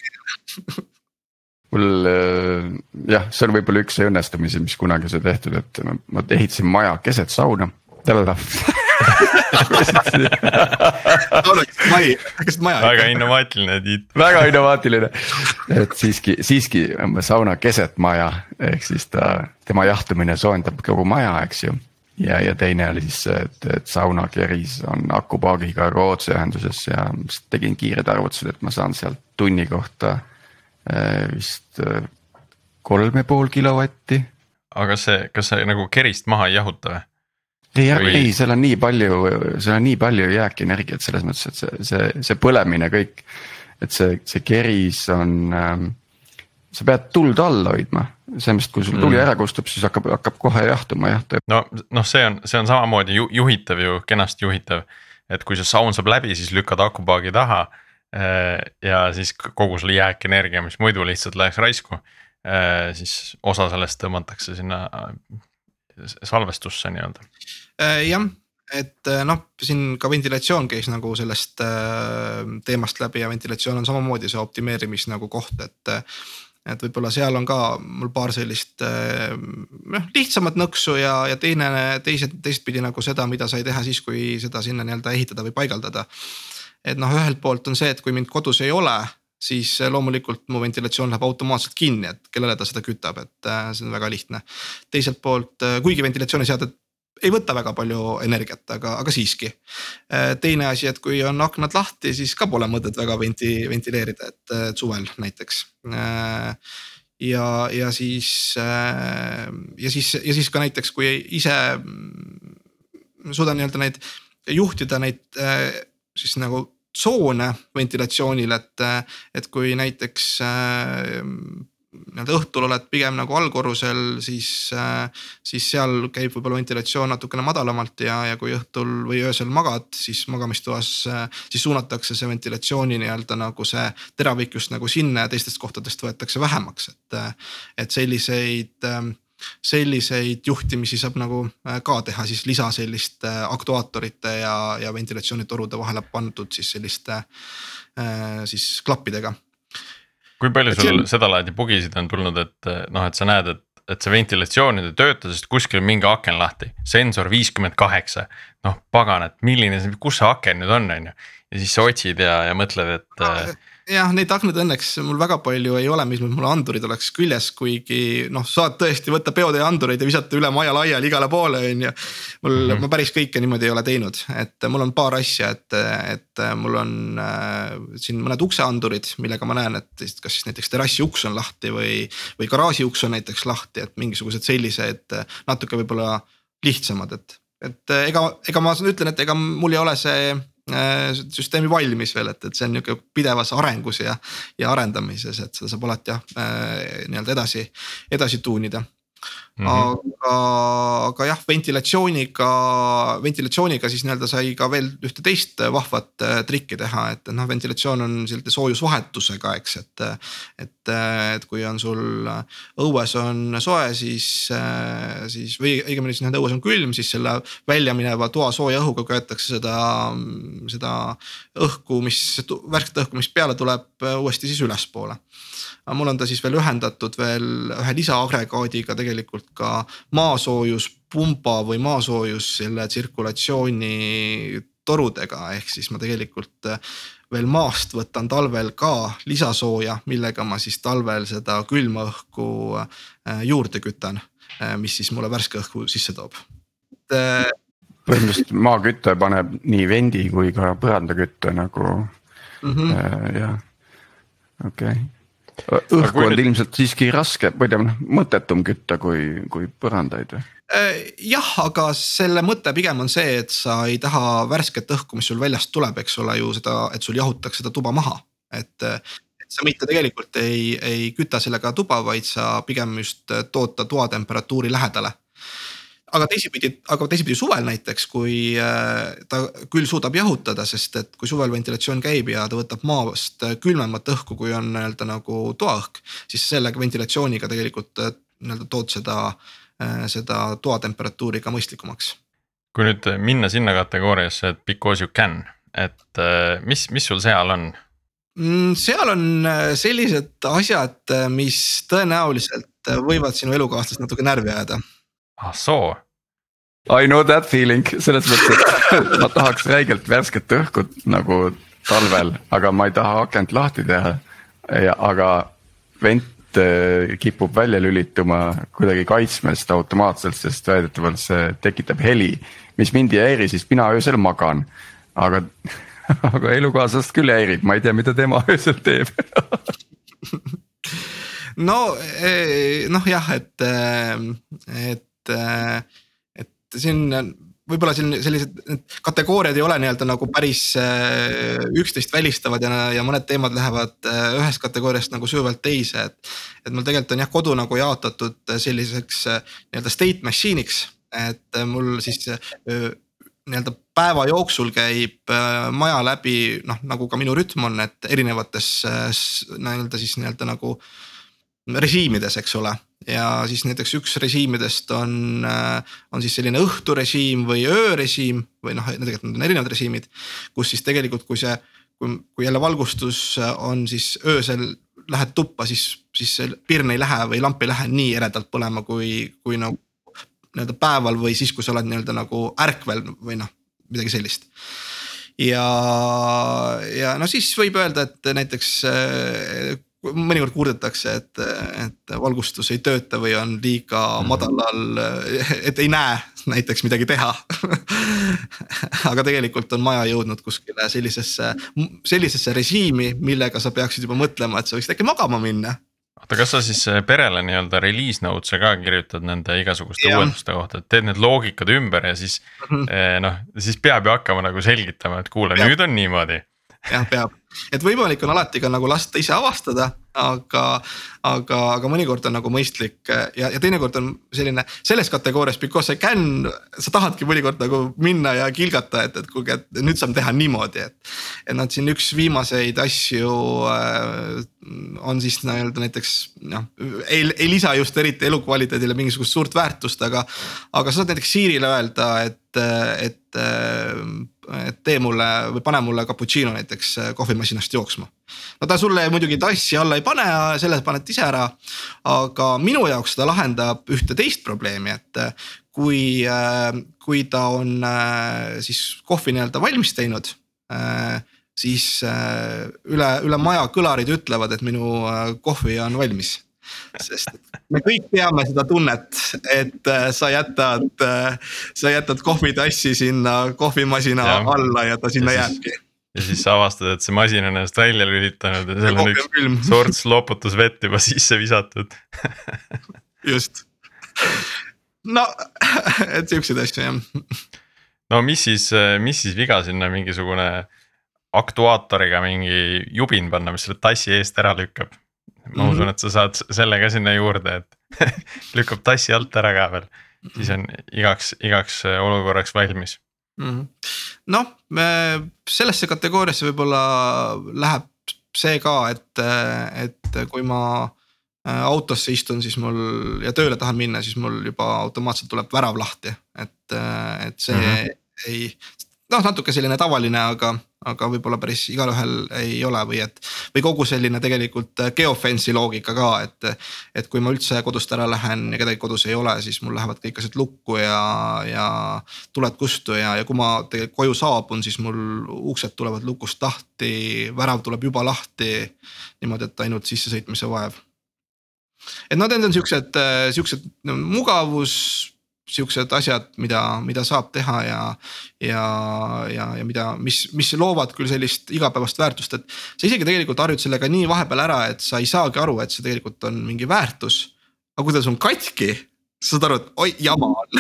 mul äh, jah, see on võib-olla üks õnnestumisi, mis kunagi sai tehtud, et ma, ma ehitasin maja keset sauna. väga innovaatiline Tiit. väga innovaatiline, et siiski, siiski sauna keset maja, ehk siis ta, tema jahtumine soojendab kogu maja, eks ju. ja, ja teine oli siis see, et, et saunakeris on akupaagiga Rootsi ühenduses ja tegin kiired arvutused, et ma saan sealt tunni kohta vist äh, kolm ja pool kilovatti. aga see, kas see nagu kerist maha ei jahuta või? ei Või..., ei, seal on nii palju, seal on nii palju jääkenergiat selles mõttes, et see, see, see põlemine kõik. et see, see keris on ähm,, sa pead tuld all hoidma, sellepärast kui sul tuli mm. ära kustub, siis hakkab, hakkab kohe jahtuma jah. no, noh, see on, see on samamoodi ju, juhitav ju, kenasti juhitav. et kui see saun saab läbi, siis lükkad akupaagi taha Äh, ja siis kogu selle jääkenergia, mis muidu lihtsalt läheks raisku, äh, siis osa sellest tõmmatakse sinna äh, salvestusse nii-öelda. jah, et noh, siin ka ventilatsioon käis nagu sellest teemast läbi ja ventilatsioon on samamoodi see optimeerimis nagu koht, et et võib-olla seal on ka mul paar sellist noh lihtsamat nõksu ja, ja teine, teised, teistpidi nagu seda, mida sai teha siis, kui seda sinna nii-öelda ehitada või paigaldada et noh, ühelt poolt on see, et kui mind kodus ei ole, siis loomulikult mu ventilatsioon läheb automaatselt kinni, et kellele ta seda kütab, et äh, see on väga lihtne. teiselt poolt, äh, kuigi ventilatsiooniseaded ei võta väga palju energiat, aga, aga siiski. Teine asi, et kui on aknad lahti, siis ka pole mõtet väga venti-, ventileerida, et, suvel näiteks ja, ja siis, ja siis, ja siis ka näiteks, kui ise suudan nii-öelda neid juhtida neid siis nagu tsoone ventilatsioonil, et, et kui näiteks äh, nii-öelda õhtul oled pigem nagu allkorrusel, siis, äh, siis seal käib võib-olla ventilatsioon natukene madalamalt ja, ja kui õhtul või öösel magad, siis magamistoas, äh, siis suunatakse see ventilatsiooni nii-öelda nagu see teravik just nagu sinna ja teistest kohtadest võetakse vähemaks, et, et selliseid selliseid juhtimisi saab nagu äh, ka teha siis lisa selliste äh, aktuaatorite ja, ja ventilatsioonitorude vahele pandud siis selliste äh, siis klappidega. kui palju et sul see... sedalaadi bugisid on tulnud, et noh, et sa näed, et, et see ventilatsioon ei tööta, sest kuskil on mingi aken lahti, sensor viiskümmend kaheksa. noh, pagan, et milline see, kus see aken nüüd on, on ju. ja siis sa otsid ja, ja mõtled, et ah, jah, neid aknaid õnneks mul väga palju ei ole, mis mul andurid oleks küljes, kuigi noh, saad tõesti võtta peotee andureid ja visata üle maja laiali igale poole, on ju. mul mm, -hmm. ma päris kõike niimoodi ei ole teinud, et mul on paar asja, et, et mul on äh, siin mõned ukseandurid, millega ma näen, et kas siis näiteks terrassi uks on lahti või, või garaaži uks on näiteks lahti, et mingisugused sellised natuke võib-olla lihtsamad, et, et ega, ega ma ütlen, et ega mul ei ole see Äh, süsteemi valmis veel, et, et see on nihuke pidevas arengus ja, ja arendamises, et seda saab alati jah äh, nii-öelda edasi, edasi tuunida Mm -hmm. aga, aga jah, ventilatsiooniga, ventilatsiooniga siis nii-öelda sai ka veel ühte teist vahvat äh, trikki teha, et noh, ventilatsioon on selline soojusvahetusega, eks, et. et, et kui on sul õues on soe, siis, siis või õigemini siis nii-öelda õues on külm, siis selle välja mineva toa sooja õhuga köetakse seda, seda õhku, mis värsket õhku, mis peale tuleb, uuesti siis ülespoole mul on ta siis veel ühendatud veel ühe lisaagregaadiga tegelikult ka maasoojuspumba või maasoojus selle tsirkulatsiooni torudega, ehk siis ma tegelikult äh, veel maast võtan talvel ka lisasooja, millega ma siis talvel seda külma õhku äh, juurde kütan, äh, mis siis mulle värske õhku sisse toob. põhimõtteliselt maaküte paneb nii vendi kui ka põrandakütte nagu mm. -hmm. jah, okei okay õhku on nüüd... ilmselt siiski raske või tähendab mõttetum kütta kui, kui põrandaid või? Äh, jah, aga selle mõte pigem on see, et sa ei taha värsket õhku, mis sul väljast tuleb, eks ole ju seda, et sul jahutaks seda tuba maha, et. et sa mitte tegelikult ei, ei küta sellega tuba, vaid sa pigem just tood ta toatemperatuuri lähedale aga teisipidi, aga teisipidi suvel näiteks, kui äh, ta küll suudab jahutada, sest et kui suvel ventilatsioon käib ja ta võtab maast külmemat õhku, kui on nii-öelda nagu toaõhk. siis sellega ventilatsiooniga tegelikult äh, nii-öelda tood seda, äh, seda toatemperatuuri ka mõistlikumaks. kui nüüd minna sinna kategooriasse, et because you can, et mis, mis sul seal on? Mm, seal on sellised asjad, mis tõenäoliselt võivad sinu elukaaslast natuke närvi ajada ah soo. I know that feeling selles mõttes, et ma tahaks räigelt värsket õhku nagu talvel, aga ma ei taha akent lahti teha. ja, aga vent äh, kipub välja lülituma kuidagi kaitsmest automaatselt, sest väidetavalt see tekitab heli, mis mind ei häiri, sest mina öösel magan. aga, aga elukaaslast küll häirib, ma ei tea, mida tema öösel teeb no eh, noh, jah, et, eh, et et, et siin võib-olla siin sellised kategooriad ei ole nii-öelda nagu päris äh, üksteist välistavad ja, ja mõned teemad lähevad äh, ühest kategooriast nagu sügavalt teise, et. et mul tegelikult on jah, kodu nagu jaotatud selliseks nii-öelda state machine'iks, et mul siis nii-öelda päeva jooksul käib maja läbi noh, nagu ka minu rütm on, et erinevates nii-öelda siis nii-öelda nagu režiimides, eks ole ja siis näiteks üks režiimidest on, äh, on siis selline õhturežiim või öörežiim või noh, tegelikult need on erinevad režiimid. kus siis tegelikult, kui see, kui, kui jälle valgustus on siis öösel lähed tuppa, siis, siis see pirn ei lähe või lamp ei lähe nii eredalt põlema, kui, kui nagu nii-öelda päeval või siis, kui sa oled nii-öelda nagu ärkvel või noh, midagi sellist ja, ja no siis võib öelda, et näiteks äh, mõnikord kurdetakse, et, et valgustus ei tööta või on liiga mhm. madalal, et ei näe näiteks midagi teha aga tegelikult on maja jõudnud kuskile sellisesse, sellisesse režiimi, millega sa peaksid juba mõtlema, et sa võiksid äkki magama minna oota, kas sa siis eh, perele nii-öelda release notes'e ka kirjutad nende igasuguste uuenduste kohta, et teed need loogikad ümber ja siis mm -hmm. noh, siis peab ju hakkama nagu selgitama, et kuule, nüüd on niimoodi. Jah, peab et võimalik on alati ka nagu lasta ise avastada, aga, aga, aga mõnikord on nagu mõistlik ja, ja teinekord on selline selles kategoorias because I can. sa tahadki mõnikord nagu minna ja kilgata, et, et kuulge, et nüüd saame teha niimoodi, et. et noh, siin üks viimaseid asju äh, on siis nii-öelda näiteks noh, ei, ei lisa just eriti elukvaliteedile mingisugust suurt väärtust, aga. aga sa saad näiteks Siirile öelda, et, et et tee mulle või pane mulle cappuccino näiteks äh, kohvimasinast jooksma. no ta sulle muidugi tassi alla ei pane, selle paned ise ära. aga minu jaoks ta lahendab ühte teist probleemi, et äh, kui, äh, kui ta on siis kohvi nii-öelda valmis teinud siis üle, üle maja kõlarid ütlevad, et minu kohvi on valmis sest me kõik teame seda tunnet, et äh, sa jätad, äh, sa jätad kohvitassi sinna kohvimasina ja. alla ja ta sinna ja jääbki. ja siis sa avastad, et see masin on ennast välja lülitanud ja seal on üks sorts loputusvett juba sisse visatud. Just, no et siukseid asju jah. no mis siis, mis siis viga sinna mingisugune aktuaatoriga mingi jubin panna, mis selle tassi eest ära lükkab ma mm -hmm. usun, et sa saad selle ka sinna juurde, et lükkab tassi alt ära ka veel, siis on igaks, igaks äh, olukorraks valmis mm -hmm.. noh, sellesse kategooriasse võib-olla läheb see ka, et, et kui ma äh, autosse istun, siis mul ja tööle tahan minna, siis mul juba automaatselt tuleb värav lahti, et, et see mm -hmm. ei, noh, natuke selline tavaline, aga, aga võib-olla päris igalühel ei ole või et. või kogu selline tegelikult geofence'i loogika ka, et, et kui ma üldse kodust ära lähen ja kedagi kodus ei ole, siis mul lähevad kõik asjad lukku ja, ja tuled kustu ja, ja kui ma tegelikult koju saabun, siis mul uksed tulevad lukust lahti, värav tuleb juba lahti. niimoodi, et ainult sissesõitmise vaev. et noh, need on siuksed, siuksed no, mugavus siuksed asjad, mida, mida saab teha ja, ja, ja, ja mida, mis, mis loovad küll sellist igapäevast väärtust, et. sa isegi tegelikult harjud sellega nii vahepeal ära, et sa ei saagi aru, et see tegelikult on mingi väärtus. aga kui ta on katki, sa saad aru, et oi jama on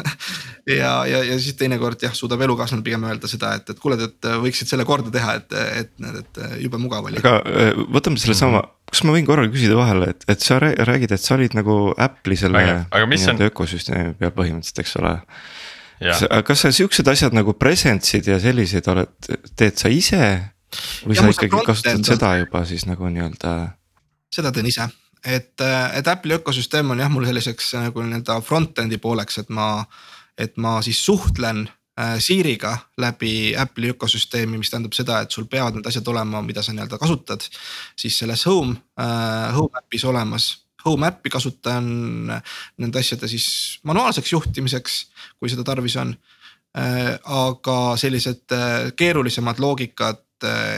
ja, ja, ja siis teinekord jah, suudab elukaaslane pigem öelda seda, et, et kuule, et võiksid selle korda teha, et, et, et jube mugav oli. aga äh, võtame sellesama mm, -hmm kas ma võin korra küsida vahele, et, et sa räägid, et sa olid nagu Apple'i selle nii-öelda on... ökosüsteemi peal põhimõtteliselt, eks ole. kas sa siuksed asjad nagu presence'id ja selliseid oled, teed sa ise? või ja sa ikkagi kasutad seda juba siis nagu nii-öelda? seda teen ise, et, et Apple'i ökosüsteem on jah, mul selliseks nagu nii-öelda front-end'i pooleks, et ma, et ma siis suhtlen Äh, Siiriga läbi Apple'i ökosüsteemi, mis tähendab seda, et sul peavad need asjad olema, mida sa nii-öelda kasutad. siis selles home, äh, home äpis olemas, home äppi kasutan nende asjade siis manuaalseks juhtimiseks, kui seda tarvis on. Äh, aga sellised keerulisemad loogikad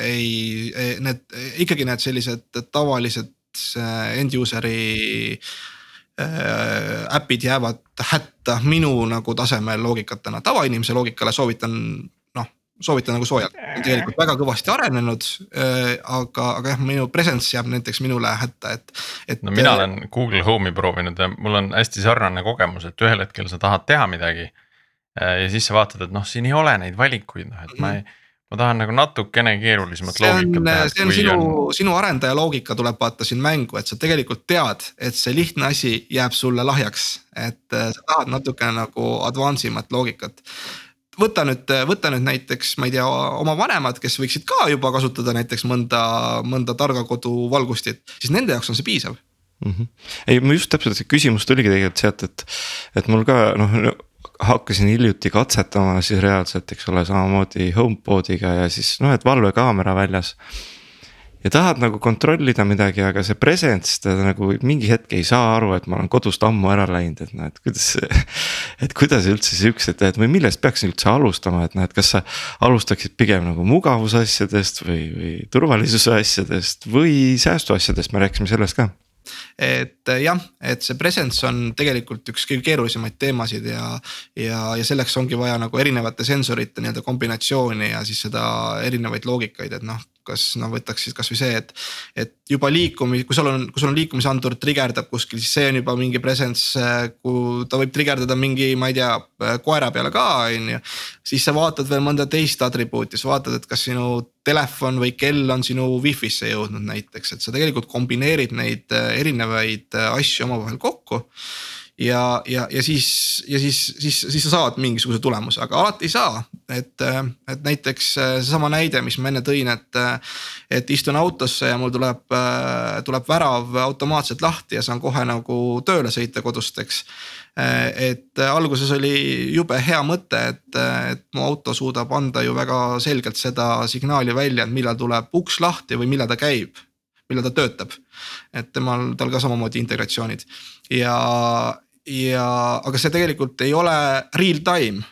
ei, need ikkagi need sellised tavalised end user'i Äh, äpid jäävad hätta minu nagu tasemel loogikatena, tavainimese loogikale soovitan noh, soovitan nagu soojalt, tegelikult väga kõvasti arenenud. Äh, aga, aga jah, minu presence jääb näiteks minule hätta, et, et. no mina olen Google Home'i proovinud ja mul on hästi sarnane kogemus, et ühel hetkel sa tahad teha midagi. Äh, ja siis sa vaatad, et noh, siin ei ole neid valikuid, noh et mm -hmm. ma ei ma tahan nagu natukene keerulisemat loogikat näha. see on sinu on..., sinu arendaja loogika tuleb vaata siin mängu, et sa tegelikult tead, et see lihtne asi jääb sulle lahjaks. et äh, sa tahad natukene nagu advance imat loogikat. võta nüüd, võta nüüd näiteks, ma ei tea, oma vanemad, kes võiksid ka juba kasutada näiteks mõnda, mõnda targa kodu valgustit, siis nende jaoks on see piisav mm. -hmm. ei, ma just täpselt see küsimus tuligi tegelikult sealt, et, et mul ka noh hakkasin hiljuti katsetama siis reaalselt, eks ole, samamoodi HomePodiga ja siis noh, et valvekaamera väljas. ja tahad nagu kontrollida midagi, aga see presence ta nagu mingi hetk ei saa aru, et ma olen kodust ammu ära läinud, et noh, et kuidas. et kuidas üldse siuksed, et või millest peaks üldse alustama, et noh, et kas sa alustaksid pigem nagu mugavusasjadest või, või turvalisuse asjadest või säästuasjadest, me rääkisime sellest ka et äh, jah, et see presence on tegelikult üks kõige keerulisemaid teemasid ja, ja, ja selleks ongi vaja nagu erinevate sensorite nii-öelda kombinatsiooni ja siis seda erinevaid loogikaid, et noh kas noh, võtaks siis kasvõi see, et, et juba liikumi-, kui sul on, kui sul on liikumisandur trigerdab kuskil, siis see on juba mingi presence, kui ta võib trigerdada mingi, ma ei tea, koera peale ka, on ju. siis sa vaatad veel mõnda teist atribuuti, sa vaatad, et kas sinu telefon või kell on sinu wifi'sse jõudnud näiteks, et sa tegelikult kombineerid neid erinevaid asju omavahel kokku ja, ja, ja siis, ja siis, siis, siis sa saad mingisuguse tulemuse, aga alati ei saa. et, et näiteks seesama näide, mis ma enne tõin, et, et istun autosse ja mul tuleb, tuleb värav automaatselt lahti ja saan kohe nagu tööle sõita kodust, eks. et alguses oli jube hea mõte, et, et mu auto suudab anda ju väga selgelt seda signaali välja, et millal tuleb uks lahti või millal ta käib millal ta töötab. et temal, tal ka samamoodi integratsioonid ja, ja, aga see tegelikult ei ole real time.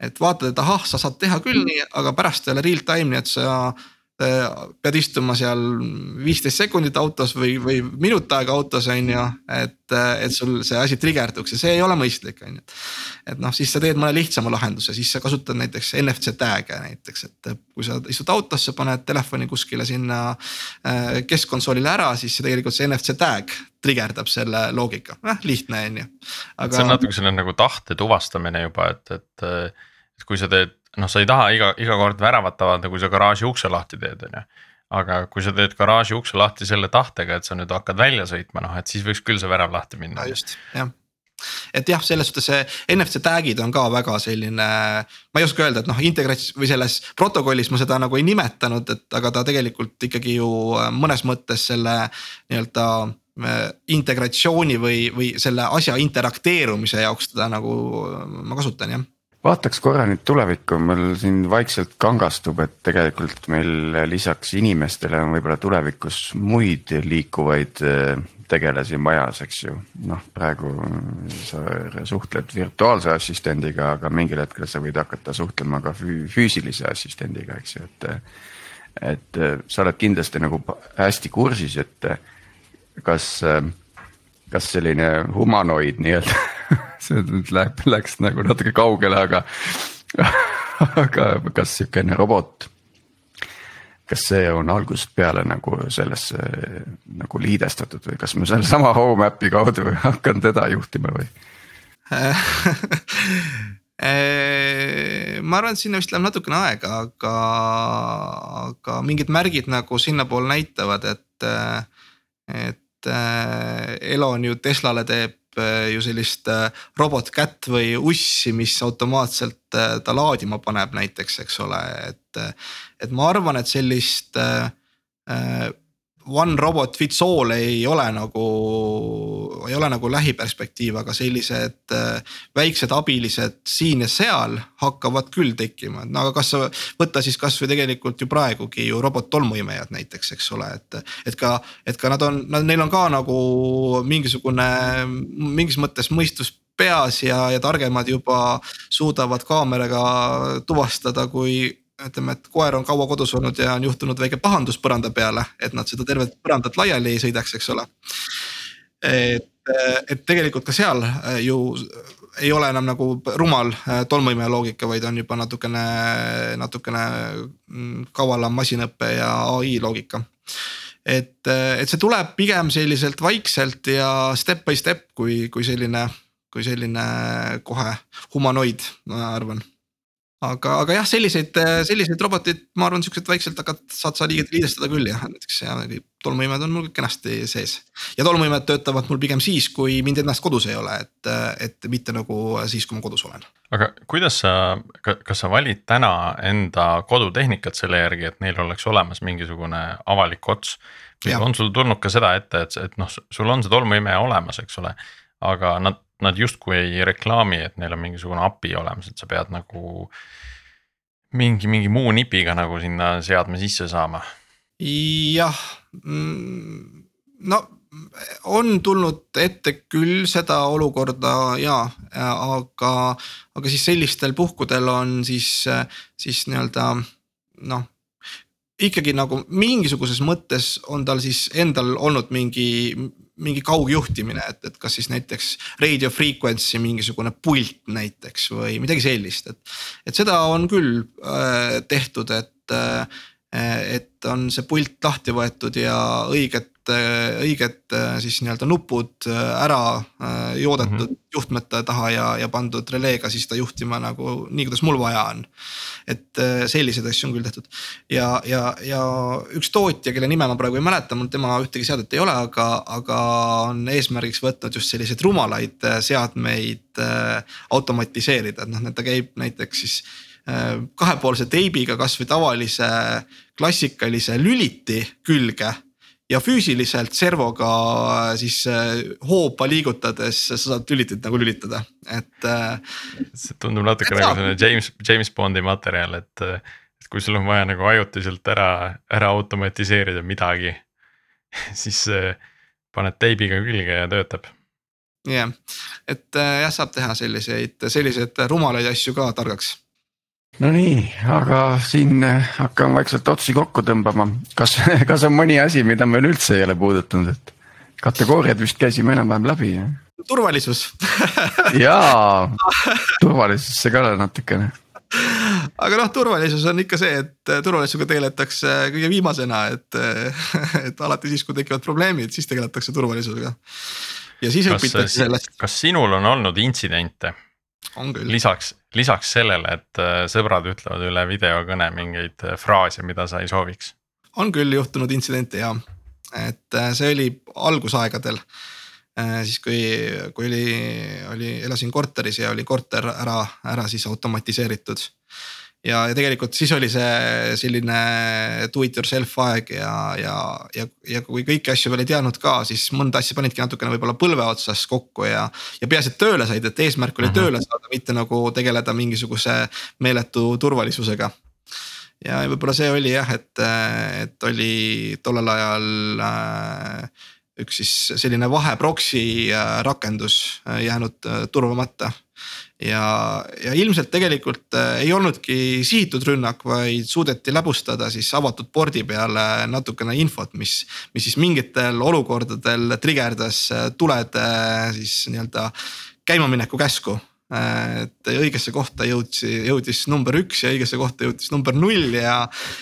et vaatad, et ahah, sa saad teha küll nii, aga pärast ei ole real time, nii et sa pead istuma seal viisteist sekundit autos või, või minut aega autos on ju, et, et sul see asi trigerduks ja see ei ole mõistlik, on ju. et noh, siis sa teed mõne lihtsama lahenduse, siis sa kasutad näiteks NFC tag'e näiteks, et kui sa istud autosse, paned telefoni kuskile sinna äh, keskkonsoolile ära, siis see tegelikult see NFC tag trigerdab selle loogika, noh lihtne on ju. Aga... see on natuke selline nagu tahte tuvastamine juba, et, et, et kui sa teed noh, sa ei taha iga, iga kord väravat avada, kui sa garaaži ukse lahti teed, on ju. aga kui sa teed garaaži ukse lahti selle tahtega, et sa nüüd hakkad välja sõitma, noh et siis võiks küll see värav lahti minna. just, jah et jah, selles suhtes see NFC tag'id on ka väga selline, ma ei oska öelda, et noh, integrats- või selles protokollis ma seda nagu ei nimetanud, et aga ta tegelikult ikkagi ju mõnes mõttes selle nii-öelda äh, integratsiooni või, või selle asja interakteerumise jaoks teda nagu ma kasutan jah vaataks korra nüüd tulevikku, mul siin vaikselt kangastub, et tegelikult meil lisaks inimestele on võib-olla tulevikus muid liikuvaid äh, tegelasi majas, eks ju. noh, praegu sa suhtled virtuaalse assistendiga, aga mingil hetkel sa võid hakata suhtlema ka füüsilise assistendiga, eks ju, et. et äh, sa oled kindlasti nagu hästi kursis, et kas, äh, kas selline humanoid nii-öelda see nüüd läheb, läks nagu natuke kaugele, aga aga kas sihukene robot kas see on algusest peale nagu sellesse nagu liidestatud või kas ma sellesama home app'i kaudu hakkan teda juhtima või? Ma arvan, et sinna vist läheb natukene aega, aga, aga mingid märgid nagu sinnapoole näitavad, et, et Elon ju Teslale teeb ju sellist robotkätt või ussi, mis automaatselt ta laadima paneb näiteks, eks ole, et et ma arvan, et sellist äh, äh, one robot fits all ei ole nagu, ei ole nagu lähiperspektiiv, aga sellised äh, väiksed abilised siin ja seal hakkavad küll tekkima, no aga kas sa võtta siis kasvõi tegelikult ju praegugi ju robot-tolmuimejad näiteks, eks ole, et. et ka, et ka nad on, neil on ka nagu mingisugune mingis mõttes mõistus peas ja, ja targemad juba suudavad kaameraga tuvastada, kui ütleme, et koer on kaua kodus olnud ja on juhtunud väike pahandus põranda peale, et nad seda tervet põrandat laiali ei sõidaks, eks ole. et, et tegelikult ka seal äh, ju ei ole enam nagu rumal äh, tolmuimeja loogika, vaid on juba natukene, natukene mm, kavalam masinõppe ja ai loogika. et, äh, et see tuleb pigem selliselt vaikselt ja step by step, kui, kui selline, kui selline kohe humanoid, ma arvan aga, aga jah, selliseid, selliseid roboteid, ma arvan, siukseid vaikselt hakkad, saad sa liidestada küll jah, näiteks ja tolmuimed on mul kenasti sees. ja tolmuimed töötavad mul pigem siis, kui mind ennast kodus ei ole, et, et mitte nagu siis, kui ma kodus olen. aga kuidas sa, kas sa valid täna enda kodutehnikat selle järgi, et neil oleks olemas mingisugune avalik ots? on sul tulnud ka seda ette, et, et noh, sul on see tolmuimeja olemas, eks ole, aga nad nad justkui ei reklaami, et neil on mingisugune API olemas, et sa pead nagu mingi, mingi muu nipiga nagu sinna seadme sisse saama. jah, mm, no on tulnud ette küll seda olukorda ja, aga, aga siis sellistel puhkudel on siis, siis nii-öelda noh ikkagi nagu mingisuguses mõttes on tal siis endal olnud mingi mingi kaugjuhtimine, et, et kas siis näiteks radio frequency mingisugune pult näiteks või midagi sellist, et. et seda on küll äh, tehtud, et äh,, et on see pult lahti võetud ja õiget Äh, õiged äh, siis nii-öelda nupud äh, ära joodetud mm -hmm. juhtmete taha ja, ja pandud releega siis ta juhtima nagu nii, kuidas mul vaja on. et selliseid asju on küll tehtud ja, ja, ja üks tootja, kelle nime ma praegu ei mäleta, mul tema ühtegi seadet ei ole, aga, aga on eesmärgiks võtnud just selliseid rumalaid seadmeid automatiseerida, et noh, ta käib näiteks siis kahepoolse teibiga kasvõi tavalise klassikalise lüliti külge ja füüsiliselt servoga siis äh, hoopa liigutades sa saad lülitit nagu lülitada, et. Äh, see tundub natuke nagu selline James, James Bondi materjal, et, et kui sul on vaja nagu ajutiselt ära, ära automatiseerida midagi siis äh, paned teibiga külge ja töötab. jah yeah., et jah, saab teha selliseid, selliseid rumalaid asju ka targaks Nonii, aga siin äh, hakkame vaikselt otsi kokku tõmbama, kas, kas on mõni asi, mida me üleüldse ei ole puudutanud, et kategooriad vist käisime enam-vähem läbi. turvalisus jaa, turvalisusesse ka natukene. aga noh, turvalisus on ikka see, et turvalisusega tegeletakse kõige viimasena, et, et alati siis, kui tekivad probleemid, siis tegeletakse turvalisusega. ja siis õpitakse sellest. kas sinul on olnud intsidente? Lisaks, lisaks sellele, et äh, sõbrad ütlevad üle videokõne mingeid äh, fraase, mida sa ei sooviks. on küll juhtunud intsidente ja, et äh, see oli algusaegadel. siis kui, kui oli, oli, elasin korteris ja oli korter ära, ära siis automatiseeritud ja, ja tegelikult siis oli see selline do it yourself aeg ja, ja, ja, ja kui kõiki asju veel ei teadnud ka, siis mõnda asja panidki natukene võib-olla põlve otsas kokku ja. ja peaasi, et tööle said, et eesmärk oli -hmm. tööle saada, mitte nagu tegeleda mingisuguse meeletu turvalisusega. ja võib-olla see oli jah, et, et oli tollel ajal äh, üks siis selline vahe proxy äh, rakendus äh, jäänud turvamata ja, ja ilmselt tegelikult äh, ei olnudki sihitud rünnak, vaid suudeti läbustada siis avatud pordi peale natukene infot, mis, mis siis mingitel olukordadel trigerdas äh, tulede siis nii-öelda käimamineku käsku et õigesse kohta jõudsi, jõudis number üks ja õigesse kohta jõudis number null ja.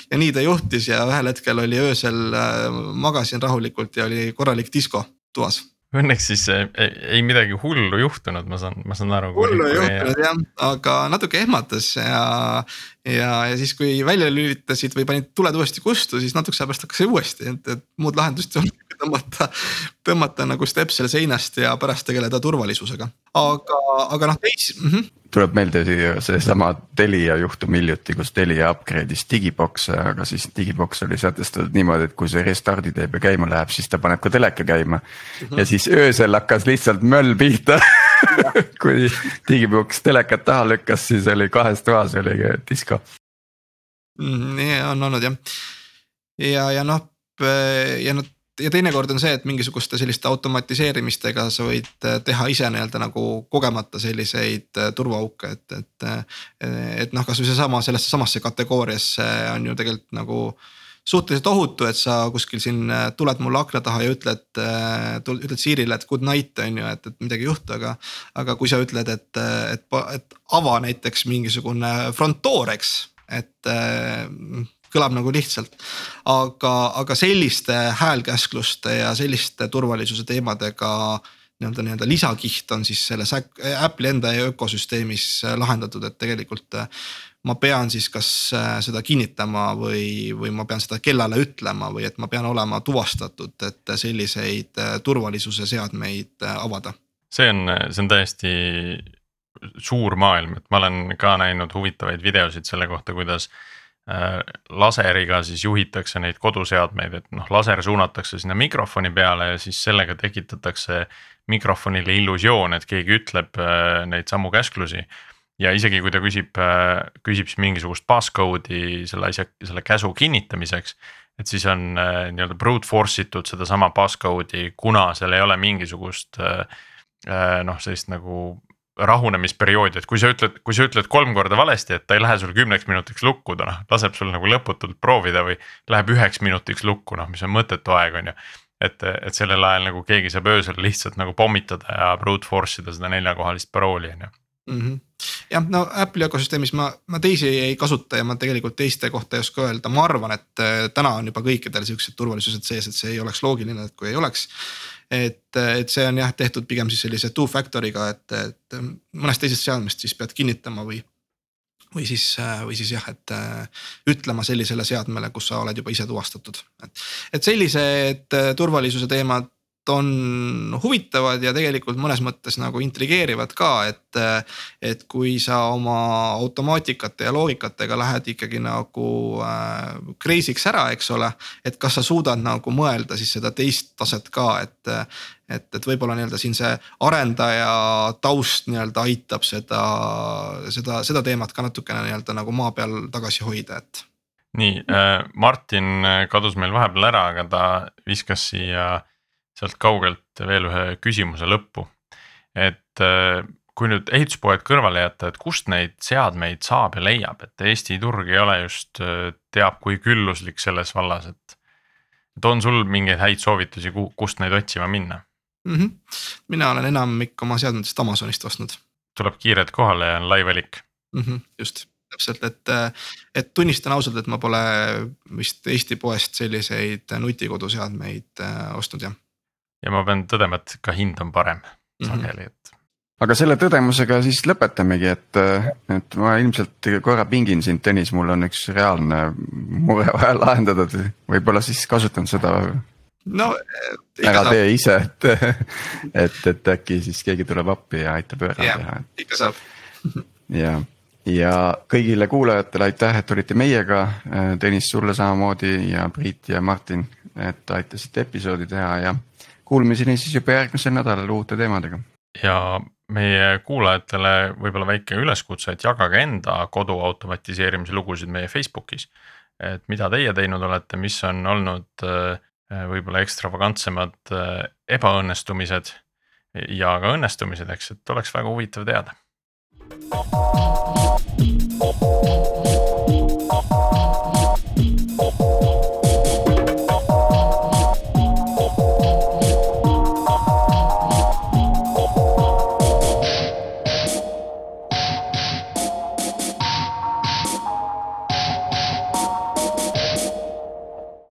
ja nii ta juhtis ja ühel hetkel oli öösel äh, magasin rahulikult ja oli korralik disko toas Õnneks siis ei, ei midagi hullu juhtunud, ma saan, ma saan aru. hullu ei juhtunud jah, aga natuke ehmatas ja, ja, ja siis, kui välja lülitasid või panid tuled uuesti kustu, siis natukese aja pärast hakkas uuesti, et, et muud lahendust ei olnud tõmmata, tõmmata nagu stepsel seinast ja pärast tegeleda turvalisusega. aga, aga noh teisi mm. -hmm. Tuleb meelde seesama Telia juhtum hiljuti, kus Telia upgrade'is digibox'e, aga siis digibox oli sätestatud niimoodi, et kui see restardi teeb ja käima läheb, siis ta paneb ka teleka käima. -hmm. ja siis öösel hakkas lihtsalt möll pihta kui digibox telekat taha lükkas, siis oli kahes toas oli disko nii on olnud jah ja, ja noh ja noh, ja teinekord on see, et mingisuguste selliste automatiseerimistega sa võid äh, teha ise nii-öelda nagu kogemata selliseid äh, turvaauke, et, et. Äh, et noh, kasvõi seesama sellesse samasse kategooriasse on ju tegelikult nagu suhteliselt ohutu, et sa kuskil siin tuled mulle akna taha ja ütled, ütled Siirile, et good night on ju, et, et midagi ei juhtu, aga. aga kui sa ütled, et, et, et ava näiteks mingisugune front door, eks, et kõlab nagu lihtsalt. aga, aga selliste häälkäskluste ja selliste turvalisuse teemadega nii-öelda, nii-öelda lisakiht on siis selles Apple'i enda ökosüsteemis lahendatud, et tegelikult ma pean siis kas äh, seda kinnitama või, või ma pean seda kellale ütlema või et ma pean olema tuvastatud, et selliseid äh, turvalisuse seadmeid äh, avada. see on, see on täiesti suur maailm, et ma olen ka näinud huvitavaid videosid selle kohta, kuidas Äh, laseriga siis juhitakse neid koduseadmeid, et noh, laser suunatakse sinna mikrofoni peale ja siis sellega tekitatakse mikrofonile illusioon, et keegi ütleb äh, neid samu käsklusi. ja isegi kui ta küsib, äh, küsib siis mingisugust passcode'i selle asja, selle käsu kinnitamiseks. et siis on nii-öelda brute force itud sedasama passcode'i, kuna seal ei ole mingisugust noh, sellist nagu rahunemisperioodi, et kui sa ütled, kui sa ütled kolm korda valesti, et ta ei lähe sul kümneks minutiks lukku, ta noh laseb sul nagu lõputult proovida või läheb üheks minutiks lukku, noh, mis on mõttetu aeg, on ju. et, et sellel ajal nagu keegi saab öösel lihtsalt nagu pommitada ja brute force ida seda neljakohalist parooli, on ju mm. -hmm. jah, no Apple'i ökosüsteemis ma, ma teisi ei kasuta ja ma tegelikult teiste kohta ei oska öelda, ma arvan, et äh, täna on juba kõikidel siuksed turvalisused sees, et see ei oleks loogiline, et kui ei oleks et, et see on jah tehtud pigem siis sellise two factor'iga, et, et mõnest teisest seadmest siis pead kinnitama või. või siis, või siis jah, et ütlema sellisele seadmele, kus sa oled juba ise tuvastatud, et, et sellised turvalisuse teemad on huvitavad ja tegelikult mõnes mõttes nagu intrigeerivad ka, et. et kui sa oma automaatikate ja loogikatega lähed ikkagi nagu äh, crazy'ks ära, eks ole. et kas sa suudad nagu mõelda siis seda teist taset ka, et, et, et võib-olla nii-öelda siin see arendaja taust nii-öelda aitab seda, seda, seda teemat ka natukene nii-öelda nagu maa peal tagasi hoida, et nii äh,, Martin kadus meil vahepeal ära, aga ta viskas siia sealt kaugelt veel ühe küsimuse lõppu. et äh, kui nüüd ehituspoed kõrvale jätta, et kust neid seadmeid saab ja leiab, et Eesti turg ei ole just äh, teab kui külluslik selles vallas, et. et on sul mingeid häid soovitusi, kust neid otsima minna mm? -hmm. mina olen enamik oma seadmetest Amazonist ostnud. tuleb kiirelt kohale ja on lai valik mm. -hmm, just täpselt, et, äh, et tunnistan ausalt, et ma pole vist Eesti poest selliseid nutikoduseadmeid ostnud jah ja ma pean tõdema, et ka hind on parem mhm. sageli, et. aga selle tõdemusega siis lõpetamegi, et, et ma ilmselt korra pingin sind, Tõnis, mul on üks reaalne mure vaja lahendada, võib-olla siis kasutan seda no ära saab. tee ise, et, et, et äkki siis keegi tuleb appi ja aitab ära teha. ikka saab. ja, ja kõigile kuulajatele aitäh, et olite meiega. Tõnis, sulle samamoodi ja Priit ja Martin, et aitasite episoodi teha ja Kuulmiseni siis juba järgmisel nädalal uute teemadega. ja meie kuulajatele võib-olla väike üleskutse, et jagage enda kodu automatiseerimise lugusid meie Facebookis. et mida teie teinud olete, mis on olnud äh, võib-olla ekstravagantsemad äh, ebaõnnestumised ja ka õnnestumised, eks, et oleks väga huvitav teada